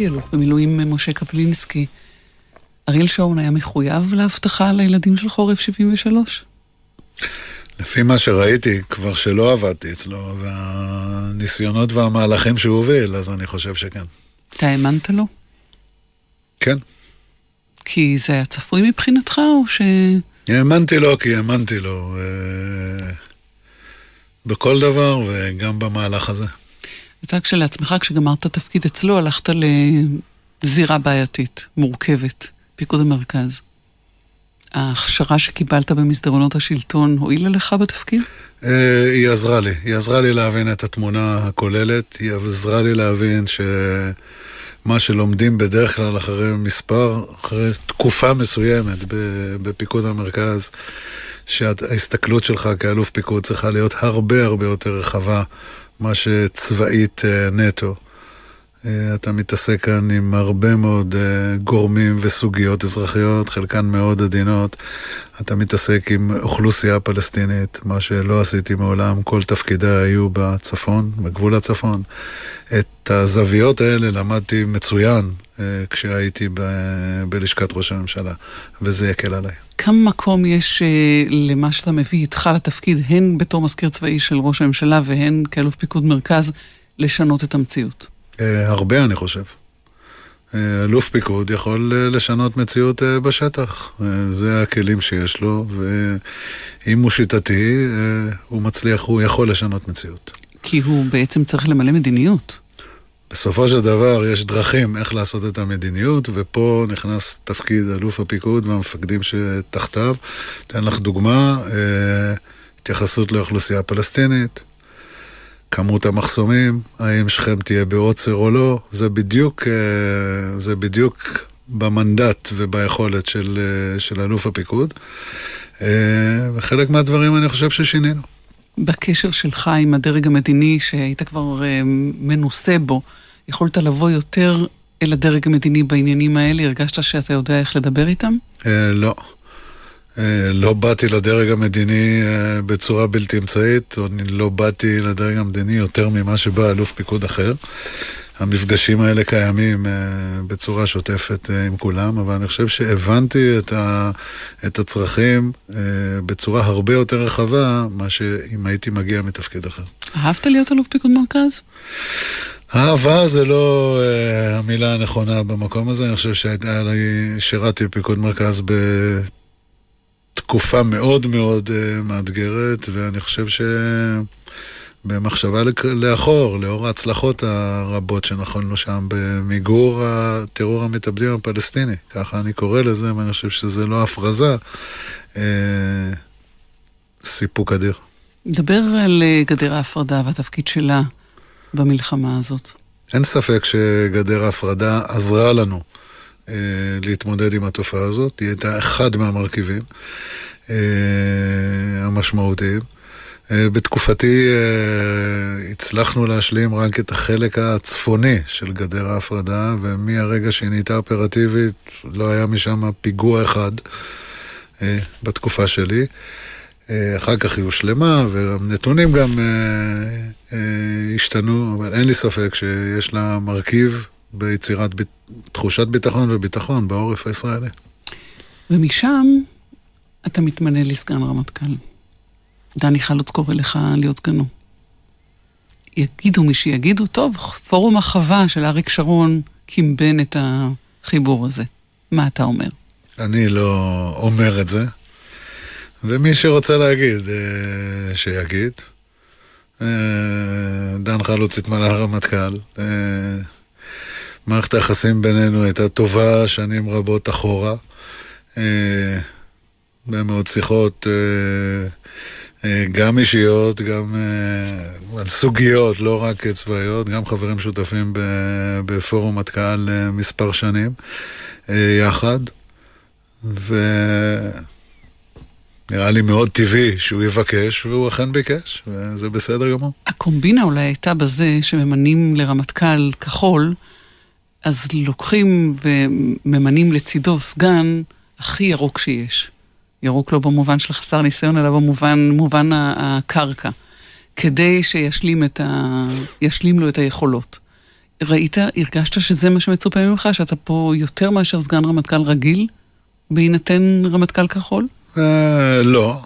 אלוף במילואים משה קפלינסקי. אריאל שרון היה מחויב להבטחה לילדים של חורף 73? לפי מה שראיתי, כבר שלא עבדתי אצלו, והניסיונות והמהלכים שהוא הוביל, אז אני חושב שכן. אתה האמנת לו? כן. כי זה היה צפוי מבחינתך, או ש... האמנתי לו כי האמנתי לו אה, בכל דבר וגם במהלך הזה. אתה כשלעצמך, כשגמרת תפקיד אצלו, הלכת לזירה בעייתית, מורכבת, פיקוד המרכז. ההכשרה שקיבלת במסדרונות השלטון הועילה לך בתפקיד? אה, היא עזרה לי, היא עזרה לי להבין את התמונה הכוללת, היא עזרה לי להבין שמה שלומדים בדרך כלל אחרי מספר, אחרי תקופה מסוימת בפיקוד המרכז, שההסתכלות שלך כאלוף פיקוד צריכה להיות הרבה הרבה יותר רחבה מה שצבאית אה, נטו. אה, אתה מתעסק כאן עם הרבה מאוד uh, גורמים וסוגיות אזרחיות, חלקן מאוד עדינות. אתה מתעסק עם אוכלוסייה פלסטינית, מה שלא עשיתי מעולם, כל תפקידיי היו בצפון, בגבול הצפון. את הזוויות האלה למדתי מצוין כשהייתי ב- בלשכת ראש הממשלה, וזה יקל עליי. כמה מקום יש uh, למה שאתה מביא איתך לתפקיד, הן בתור מזכיר צבאי של ראש הממשלה והן כאלוף פיקוד מרכז, לשנות את המציאות? Uh, הרבה, אני חושב. Uh, אלוף פיקוד יכול לשנות מציאות בשטח. זה הכלים שיש לו, ואם הוא שיטתי, הוא מצליח, הוא יכול לשנות מציאות. כי הוא בעצם צריך למלא מדיניות. בסופו של דבר יש דרכים איך לעשות את המדיניות, ופה נכנס תפקיד אלוף הפיקוד והמפקדים שתחתיו. אתן לך דוגמה, uh, התייחסות לאוכלוסייה פלסטינית. כמות המחסומים, האם שכם תהיה בעוצר או לא, זה בדיוק, זה בדיוק במנדט וביכולת של, של אלוף הפיקוד. וחלק מהדברים אני חושב ששינינו. בקשר שלך עם הדרג המדיני, שהיית כבר מנוסה בו, יכולת לבוא יותר אל הדרג המדיני בעניינים האלה? הרגשת שאתה יודע איך לדבר איתם? לא. לא באתי לדרג המדיני בצורה בלתי אמצעית, אני לא באתי לדרג המדיני יותר ממה שבא אלוף פיקוד אחר. המפגשים האלה קיימים בצורה שוטפת עם כולם, אבל אני חושב שהבנתי את, ה, את הצרכים בצורה הרבה יותר רחבה, מה שאם הייתי מגיע מתפקיד אחר. אהבת להיות אלוף פיקוד מרכז? אהבה זה לא uh, המילה הנכונה במקום הזה, אני חושב ששירתי בפיקוד מרכז ב... תקופה מאוד מאוד uh, מאתגרת, ואני חושב שבמחשבה לאחור, לאור ההצלחות הרבות שנכונו שם במיגור הטרור המתאבדים הפלסטיני, ככה אני קורא לזה, ואני חושב שזה לא הפרזה, uh, סיפוק אדיר. דבר על גדר ההפרדה והתפקיד שלה במלחמה הזאת. אין ספק שגדר ההפרדה עזרה לנו. להתמודד עם התופעה הזאת, היא הייתה אחד מהמרכיבים המשמעותיים. בתקופתי הצלחנו להשלים רק את החלק הצפוני של גדר ההפרדה, ומהרגע שהיא נהייתה אופרטיבית לא היה משם פיגוע אחד. אה, בתקופה שלי. אה, אחר כך היא הושלמה, והנתונים גם השתנו, אבל אין לי ספק שיש לה מרכיב ביצירת. תחושת ביטחון וביטחון בעורף הישראלי. ומשם אתה מתמנה לסגן רמטכ"ל. דני חלוץ קורא לך להיות סגנו. יגידו מי שיגידו, טוב, פורום החווה של אריק שרון קימבן את החיבור הזה. מה אתה אומר? אני לא אומר את זה, ומי שרוצה להגיד, אה, שיגיד. אה, דן חלוץ התמנה לרמטכ"ל. אה, מערכת היחסים בינינו הייתה טובה שנים רבות אחורה. הרבה מאוד שיחות גם אישיות, גם אה, על סוגיות, לא רק צבאיות, גם חברים שותפים בפורום מטכ"ל אה, מספר שנים יחד, ונראה לי מאוד טבעי שהוא יבקש, והוא אכן ביקש, וזה בסדר גמור. הקומבינה אולי הייתה בזה שממנים לרמטכ"ל כחול, אז לוקחים וממנים לצידו סגן הכי ירוק שיש. ירוק לא במובן של חסר ניסיון, אלא במובן מובן הקרקע, כדי שישלים את ה... ישלים לו את היכולות. ראית, הרגשת שזה מה שמצופה ממך, שאתה פה יותר מאשר סגן רמטכ"ל רגיל, בהינתן רמטכ"ל כחול? אה, לא.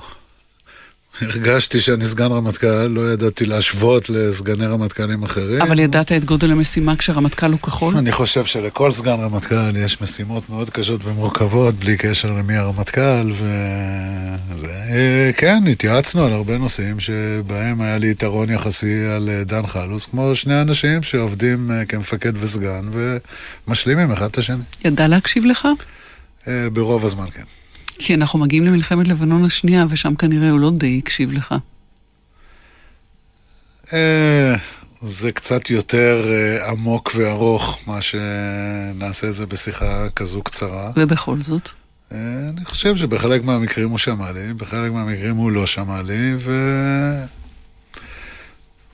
הרגשתי שאני סגן רמטכ"ל, לא ידעתי להשוות לסגני רמטכ"לים אחרים. אבל ידעת את גודל המשימה כשרמטכ"ל הוא כחול? אני חושב שלכל סגן רמטכ"ל יש משימות מאוד קשות ומורכבות, בלי קשר למי הרמטכ"ל, וזה... כן, התייעצנו על הרבה נושאים שבהם היה לי יתרון יחסי על אה, דן חלוס, כמו שני אנשים שעובדים אה, כמפקד וסגן ומשלימים אחד את השני. ידע להקשיב לך? אה, ברוב הזמן, כן. כי אנחנו מגיעים למלחמת לבנון השנייה, ושם כנראה הוא לא די הקשיב לך. אה, זה קצת יותר אה, עמוק וארוך, מה שנעשה את זה בשיחה כזו קצרה. ובכל זאת? אה, אני חושב שבחלק מהמקרים הוא שמע לי, בחלק מהמקרים הוא לא שמע לי, ו...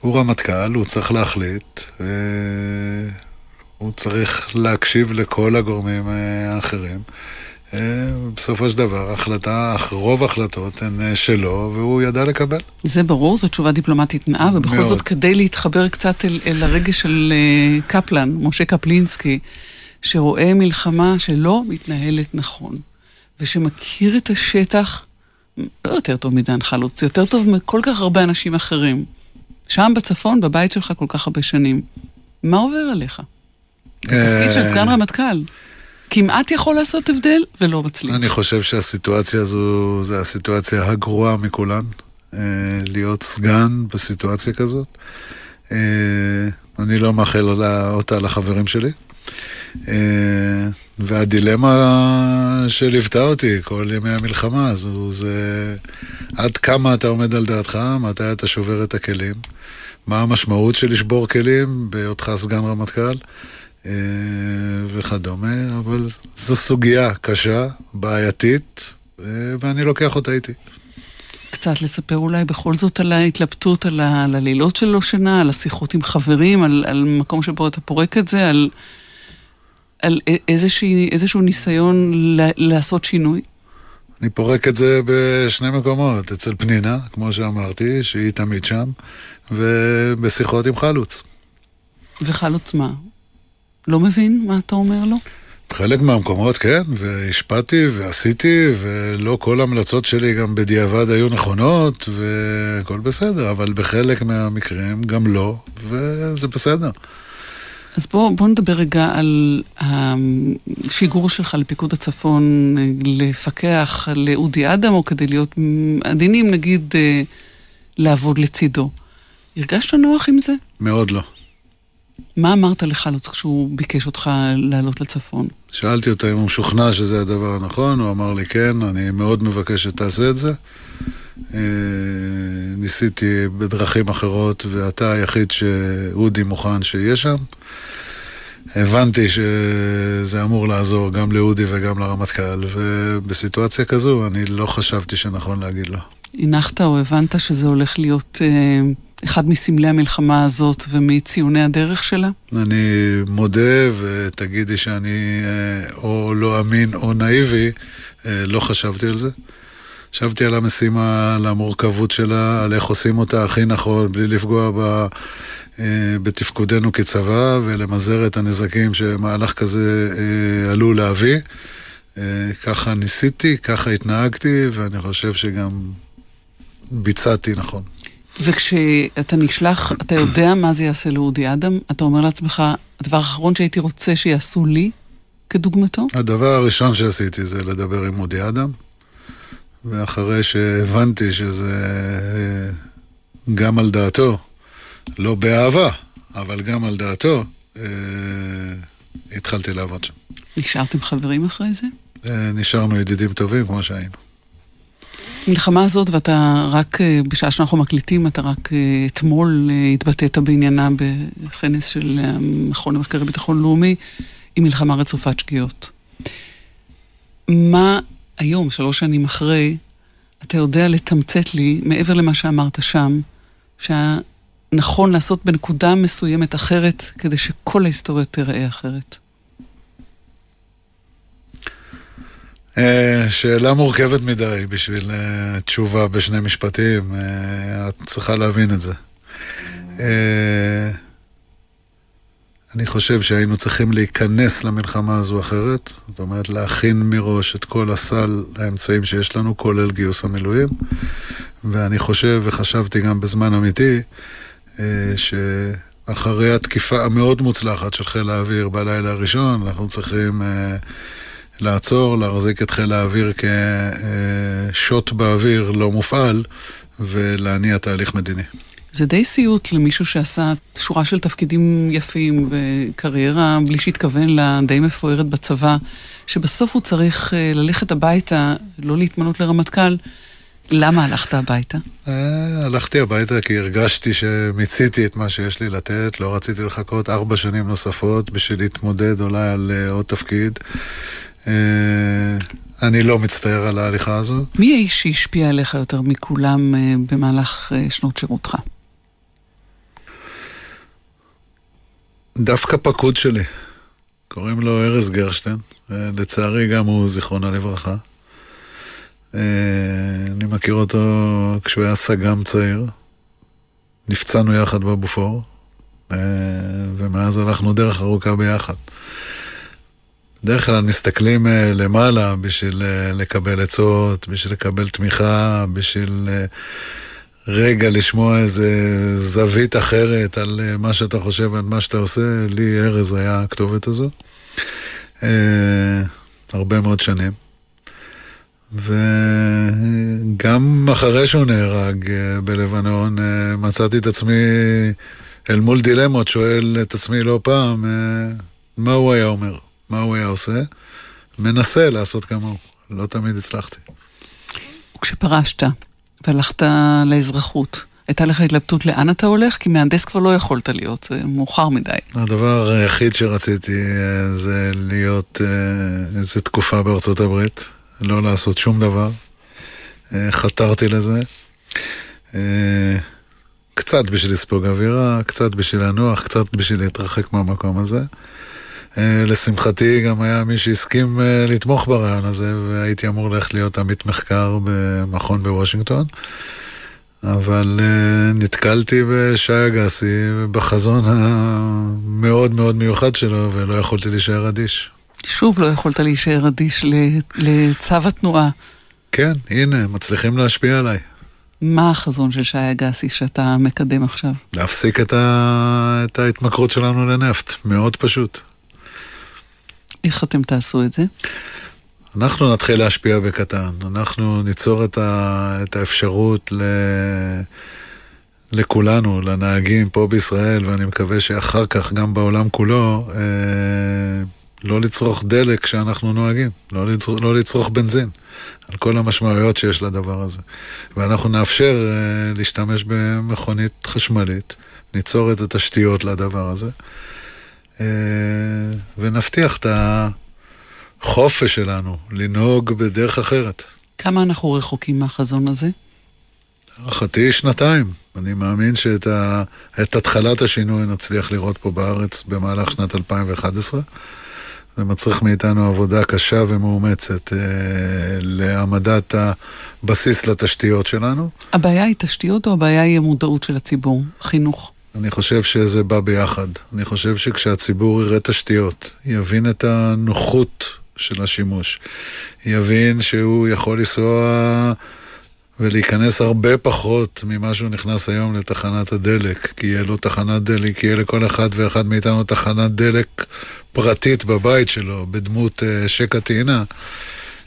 הוא רמטכ"ל, הוא צריך להחליט, הוא צריך להקשיב לכל הגורמים האחרים. אה, בסופו של דבר, החלטה, רוב ההחלטות הן אה, שלו, והוא ידע לקבל. זה ברור, זו תשובה דיפלומטית נאה, ובכל מאוד. זאת, כדי להתחבר קצת אל, אל הרגש של uh, קפלן, משה קפלינסקי, שרואה מלחמה שלא מתנהלת נכון, ושמכיר את השטח לא יותר טוב מדן חלוץ, יותר טוב מכל כך הרבה אנשים אחרים. שם בצפון, בבית שלך כל כך הרבה שנים. מה עובר עליך? תפקיד של סגן רמטכ"ל. כמעט יכול לעשות הבדל ולא מצליח. אני חושב שהסיטואציה הזו, זו הסיטואציה הגרועה מכולן, אה, להיות סגן בסיטואציה כזאת. אה, אני לא מאחל אותה לחברים שלי. אה, והדילמה שליוותה אותי כל ימי המלחמה הזו, זה עד כמה אתה עומד על דעתך, מתי אתה שובר את הכלים, מה המשמעות של לשבור כלים בהיותך סגן רמטכ"ל. אה, וכדומה, אבל זו סוגיה קשה, בעייתית, אה, ואני לוקח אותה איתי. קצת לספר אולי בכל זאת על ההתלבטות, על, הלילות של לא שינה, על השיחות עם חברים, על, על מקום שבו אתה פורק את זה, על, על איזושהי, איזשהו ניסיון ל, לעשות שינוי? אני פורק את זה בשני מקומות, אצל פנינה, כמו שאמרתי, שהיא תמיד שם, ובשיחות עם חלוץ. וחלוץ מה? לא מבין מה אתה אומר לו? בחלק מהמקומות כן, והשפעתי ועשיתי, ולא כל ההמלצות שלי גם בדיעבד היו נכונות, והכל בסדר, אבל בחלק מהמקרים גם לא, וזה בסדר. אז בוא, בוא נדבר רגע על השיגור שלך לפיקוד הצפון, לפקח לאודי אדם, או כדי להיות עדינים, נגיד, אה, לעבוד לצידו. הרגשת נוח עם זה? מאוד לא. מה אמרת לחלוץ כשהוא ביקש אותך לעלות לצפון? שאלתי אותו אם הוא משוכנע שזה הדבר הנכון, הוא אמר לי כן, אני מאוד מבקש שתעשה את זה. אה, ניסיתי בדרכים אחרות, ואתה היחיד שאודי מוכן שיהיה שם. הבנתי שזה אמור לעזור גם לאודי וגם לרמטכ"ל, ובסיטואציה כזו אני לא חשבתי שנכון להגיד לו. הנחת או הבנת שזה הולך להיות... אה... אחד מסמלי המלחמה הזאת ומציוני הדרך שלה? אני מודה, ותגידי שאני אה, או לא אמין או נאיבי, לא חשבתי על זה. חשבתי על המשימה, על המורכבות שלה, על איך עושים אותה הכי נכון, בלי לפגוע ב, בתפקודנו כצבא ולמזער את הנזקים שמהלך כזה עלול להביא. ככה ניסיתי, ככה התנהגתי, ואני חושב שגם ביצעתי נכון. וכשאתה נשלח, אתה יודע מה זה יעשה לאודי אדם? אתה אומר לעצמך, הדבר האחרון שהייתי רוצה שיעשו לי, כדוגמתו? הדבר הראשון שעשיתי זה לדבר עם אודי אדם, ואחרי שהבנתי שזה אה, גם על דעתו, לא באהבה, אבל גם על דעתו, אה, התחלתי לעבוד שם. נשארתם חברים אחרי זה? אה, נשארנו ידידים טובים כמו שהיינו. המלחמה הזאת, ואתה רק, אה, בשעה שאנחנו מקליטים, אתה רק אה, אתמול אה, התבטאת בעניינה בכנס של המכון למחקרי ביטחון לאומי, היא מלחמה רצופת שגיאות. מה היום, שלוש שנים אחרי, אתה יודע לתמצת לי, מעבר למה שאמרת שם, שהיה נכון לעשות בנקודה מסוימת אחרת, כדי שכל ההיסטוריה תיראה אחרת? שאלה מורכבת מדי בשביל אה, תשובה בשני משפטים, אה, את צריכה להבין את זה. אני חושב שהיינו צריכים להיכנס למלחמה הזו אחרת, זאת אומרת להכין מראש את כל הסל האמצעים שיש לנו, כולל גיוס המילואים, ואני חושב וחשבתי גם בזמן אמיתי, שאחרי התקיפה המאוד מוצלחת של חיל האוויר בלילה הראשון, אנחנו צריכים... לעצור, להחזיק את חיל האוויר כשוט באוויר לא מופעל ולהניע תהליך מדיני. זה די סיוט למישהו שעשה שורה של תפקידים יפים וקריירה בלי שהתכוון לה די מפוארת בצבא, שבסוף הוא צריך אה, ללכת הביתה, לא להתמנות לרמטכ"ל. למה הלכת הביתה? אה, הלכתי הביתה כי הרגשתי שמיציתי את מה שיש לי לתת, לא רציתי לחכות ארבע שנים נוספות בשביל להתמודד אולי על אה, עוד תפקיד. אה, אני לא מצטער על ההליכה הזו. מי האיש שהשפיע עליך יותר מכולם אה, במהלך אה, שנות שירותך? דווקא פקוד שלי. קוראים לו ארז גרשטיין. לצערי גם הוא זיכרונו לברכה. אני מכיר אותו כשהוא היה סג"ם צעיר. נפצענו יחד בבופור, ומאז הלכנו דרך ארוכה ביחד. בדרך כלל מסתכלים uh, למעלה בשביל uh, לקבל עצות, בשביל לקבל תמיכה, בשביל uh, רגע לשמוע איזה זווית אחרת על מה שאתה חושב ועל מה שאתה עושה. לי ארז היה הכתובת הזו. הרבה מאוד שנים. וגם אחרי שהוא נהרג בלבנון, מצאתי את עצמי אל מול דילמות, שואל את עצמי לא פעם, מה הוא היה אומר? מה הוא היה עושה? מנסה לעשות כמוהו. לא תמיד הצלחתי. וכשפרשת והלכת לאזרחות, הייתה לך התלבטות לאן אתה הולך? כי מהנדס כבר לא יכולת להיות, זה מאוחר מדי. הדבר היחיד שרציתי אה, זה להיות אה, איזו תקופה בארצות הברית, לא לעשות שום דבר. אה, חתרתי לזה. קצת בשביל לספוג אווירה, קצת בשביל לנוח, קצת בשביל להתרחק מהמקום הזה. אה, לשמחתי גם היה מי שהסכים אה, לתמוך ברעיון הזה, והייתי אמור ללכת להיות עמית מחקר במכון בוושינגטון. אבל uh, נתקלתי בשי אגסי בחזון המאוד מאוד מיוחד שלו, ולא יכולתי להישאר אדיש. שוב לא יכולת להישאר אדיש לצו התנועה. כן, הנה, מצליחים להשפיע עליי. מה החזון של שי אגסי שאתה מקדם עכשיו? להפסיק את, ה... את ההתמכרות שלנו לנפט, מאוד פשוט. איך אתם תעשו את זה? אנחנו נתחיל להשפיע בקטן. אנחנו ניצור את, ה, את האפשרות ל, לכולנו, לנהגים פה בישראל, ואני מקווה שאחר כך גם בעולם כולו, אה, לא לצרוך דלק כשאנחנו נוהגים, לא, לצרוך, לא לצרוך בנזין, על כל המשמעויות שיש לדבר הזה. ואנחנו נאפשר אה, להשתמש במכונית חשמלית, ניצור את התשתיות לדבר הזה. אה, ונבטיח את החופש שלנו לנהוג בדרך אחרת. כמה אנחנו רחוקים מהחזון הזה? הערכתי שנתיים. אני מאמין שאת ה... התחלת השינוי נצליח לראות פה בארץ במהלך שנת 2011. זה מצריך מאיתנו עבודה קשה ומאומצת אה, להעמדת הבסיס לתשתיות שלנו. הבעיה היא תשתיות או הבעיה היא המודעות של הציבור, חינוך? אני חושב שזה בא ביחד. אני חושב שכשהציבור יראה תשתיות, יבין את הנוחות של השימוש, יבין שהוא יכול לנסוע ולהיכנס הרבה פחות ממה שהוא נכנס היום לתחנת הדלק, כי יהיה לו תחנת דלק, כי יהיה לכל אחד ואחד מאיתנו תחנת דלק פרטית בבית שלו, בדמות uh, שקע טעינה.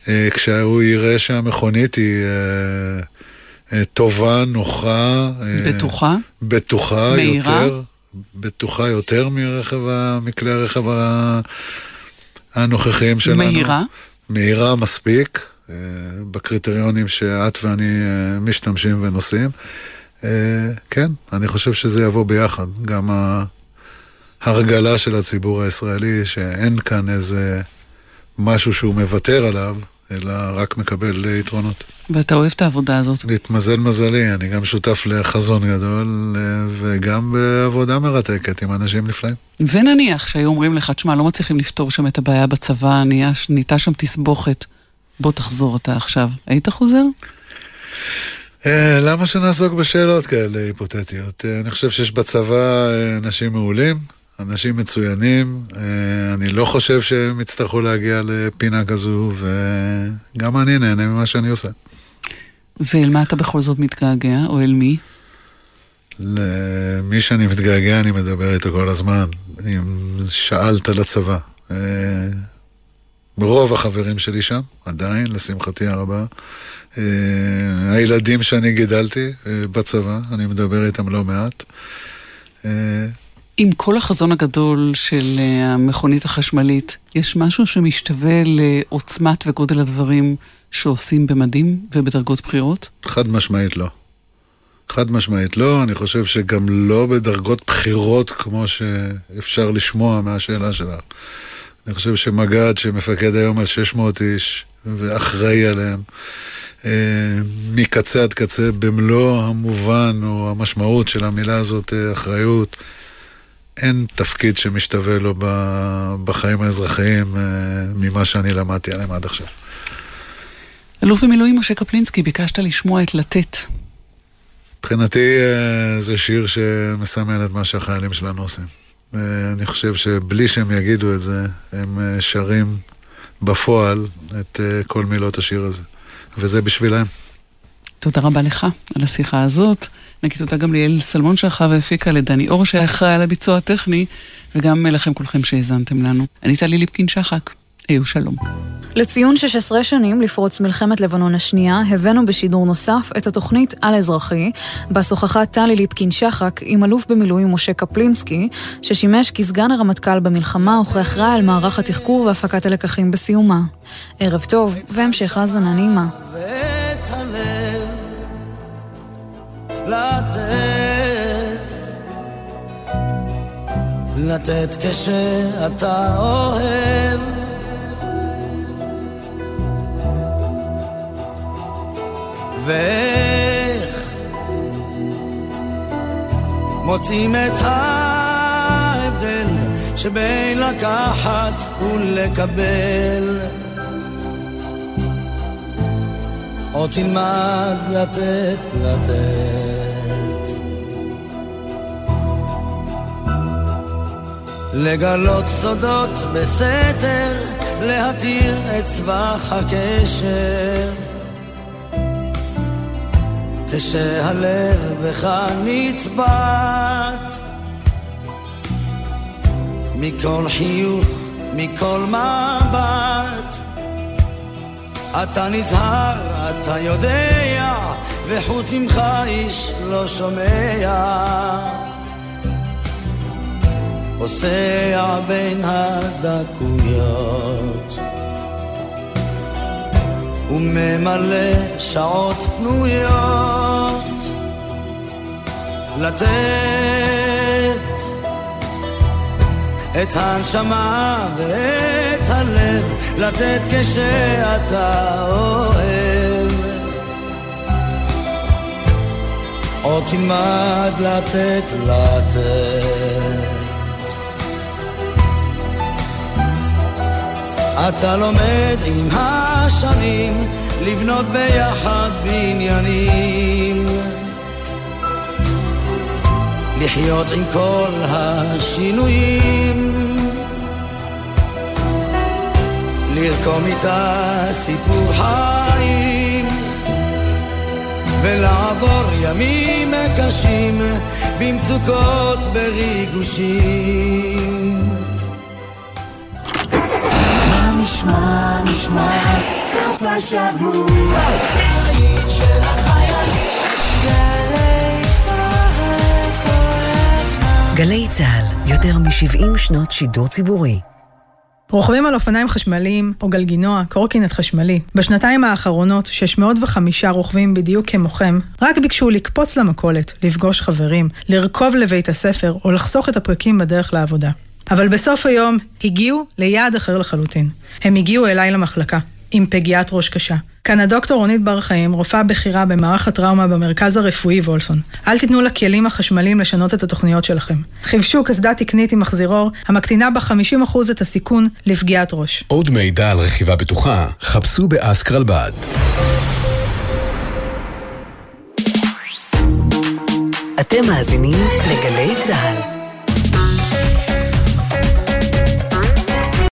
Uh, כשהוא יראה שהמכונית היא uh, טובה, נוחה, uh, בטוחה, בטוחה מהירה. יותר, בטוחה יותר מרכב, מכלי הרכב הנוכחיים שלנו. מהירה? מהירה מספיק. בקריטריונים שאת ואני משתמשים ונוסעים. כן, אני חושב שזה יבוא ביחד. גם ההרגלה של הציבור הישראלי, שאין כאן איזה משהו שהוא מוותר עליו, אלא רק מקבל יתרונות. ואתה אוהב את העבודה הזאת. להתמזל מזלי, אני גם שותף לחזון גדול, וגם בעבודה מרתקת עם אנשים נפלאים. ונניח שהיו אומרים לך, תשמע, לא מצליחים לפתור שם את הבעיה בצבא, נהייתה שם תסבוכת. בוא תחזור אתה עכשיו. היית חוזר? אה, למה שנעסוק בשאלות כאלה היפותטיות? אה, אני חושב שיש בצבא אה, אנשים מעולים, אנשים מצוינים, אני לא חושב שהם יצטרכו להגיע לפינה כזו, וגם אני נהנה ממה שאני עושה. ואל מה אתה בכל זאת מתגעגע, או אל מי? למי שאני מתגעגע אני מדבר איתו כל הזמן. אם שאלת לצבא. רוב החברים שלי שם, עדיין, לשמחתי הרבה. Uh, הילדים שאני גידלתי בצבא, אני מדבר איתם לא מעט. עם כל החזון הגדול של uh, המכונית החשמלית, יש משהו שמשתווה לעוצמת וגודל הדברים שעושים במדים ובדרגות בחירות? חד משמעית לא. חד משמעית לא, אני חושב שגם לא בדרגות בחירות כמו שאפשר לשמוע מהשאלה שלך. אני חושב שמג"ד שמפקד היום על 600 איש ואחראי עליהם, אה, מקצה עד קצה במלוא המובן או המשמעות של המילה הזאת, אה, אחריות, אין תפקיד שמשתווה לו בחיים האזרחיים אה, ממה שאני למדתי עליהם עד עכשיו. אלוף במילואים משה קפלינסקי, ביקשת לשמוע את לתת. מבחינתי זה שיר שמסמל את מה שהחיילים שלנו עושים. אני חושב שבלי שהם יגידו את זה, הם אה, שרים בפועל את אה, כל מילות השיר הזה. וזה בשבילם. תודה רבה לך על השיחה הזאת. נגיד תודה גם ליאל סלמון שערכה והפיקה, לדני אור שהיה אחראי על הביצוע הטכני, וגם לכם כולכם שהאזנתם לנו. אני טלי ליפקין שחק. היו שלום. לציון 16 שנים לפרוץ מלחמת לבנון השנייה, הבאנו בשידור נוסף את התוכנית על אזרחי, בה שוחחה טלי ליפקין שחק עם אלוף במילואים משה קפלינסקי, ששימש כסגן הרמטכ"ל במלחמה וכאחראי על מערך התחקור והפקת הלקחים בסיומה. ערב טוב, והמשך האזנה נעימה. לתת. כשאתה אוהב. ואיך מוצאים את ההבדל שבין לקחת ולקבל עוד תלמד לתת, לתת. לגלות סודות בסתר, להתיר את סבך הקשר. כשהלב בך נצבט מכל חיוך, מכל מבט אתה נזהר, אתה יודע, וחוץ ממך איש לא שומע. פוסע בין הדקויות וממלא שעות פנויות לתת את הנשמה ואת הלב לתת כשאתה אוהב. עוד תלמד לתת לתת. אתה לומד עם השנים לבנות ביחד בניינים. לחיות עם כל השינויים לרקום איתה סיפור חיים ולעבור ימים קשים במצוקות בריגושים מה נשמע, נשמע, סוף השבוע, של החיילים. גלי צה"ל, יותר מ-70 שנות שידור ציבורי. רוכבים על אופניים חשמליים או גלגינוע, קורקינט חשמלי. בשנתיים האחרונות, 605 רוכבים בדיוק כמוכם, רק ביקשו לקפוץ למכולת, לפגוש חברים, לרכוב לבית הספר או לחסוך את הפרקים בדרך לעבודה. אבל בסוף היום הגיעו ליעד אחר לחלוטין. הם הגיעו אליי למחלקה, עם פגיעת ראש קשה. כאן הדוקטור רונית בר חיים, רופאה בכירה במערך הטראומה במרכז הרפואי וולסון. אל תיתנו לכלים החשמליים לשנות את התוכניות שלכם. חיפשו קסדה תקנית עם מחזירור, המקטינה ב-50% את הסיכון לפגיעת ראש. עוד מידע על רכיבה בטוחה, חפשו באסקרלבד. אתם מאזינים לגלי צה"ל.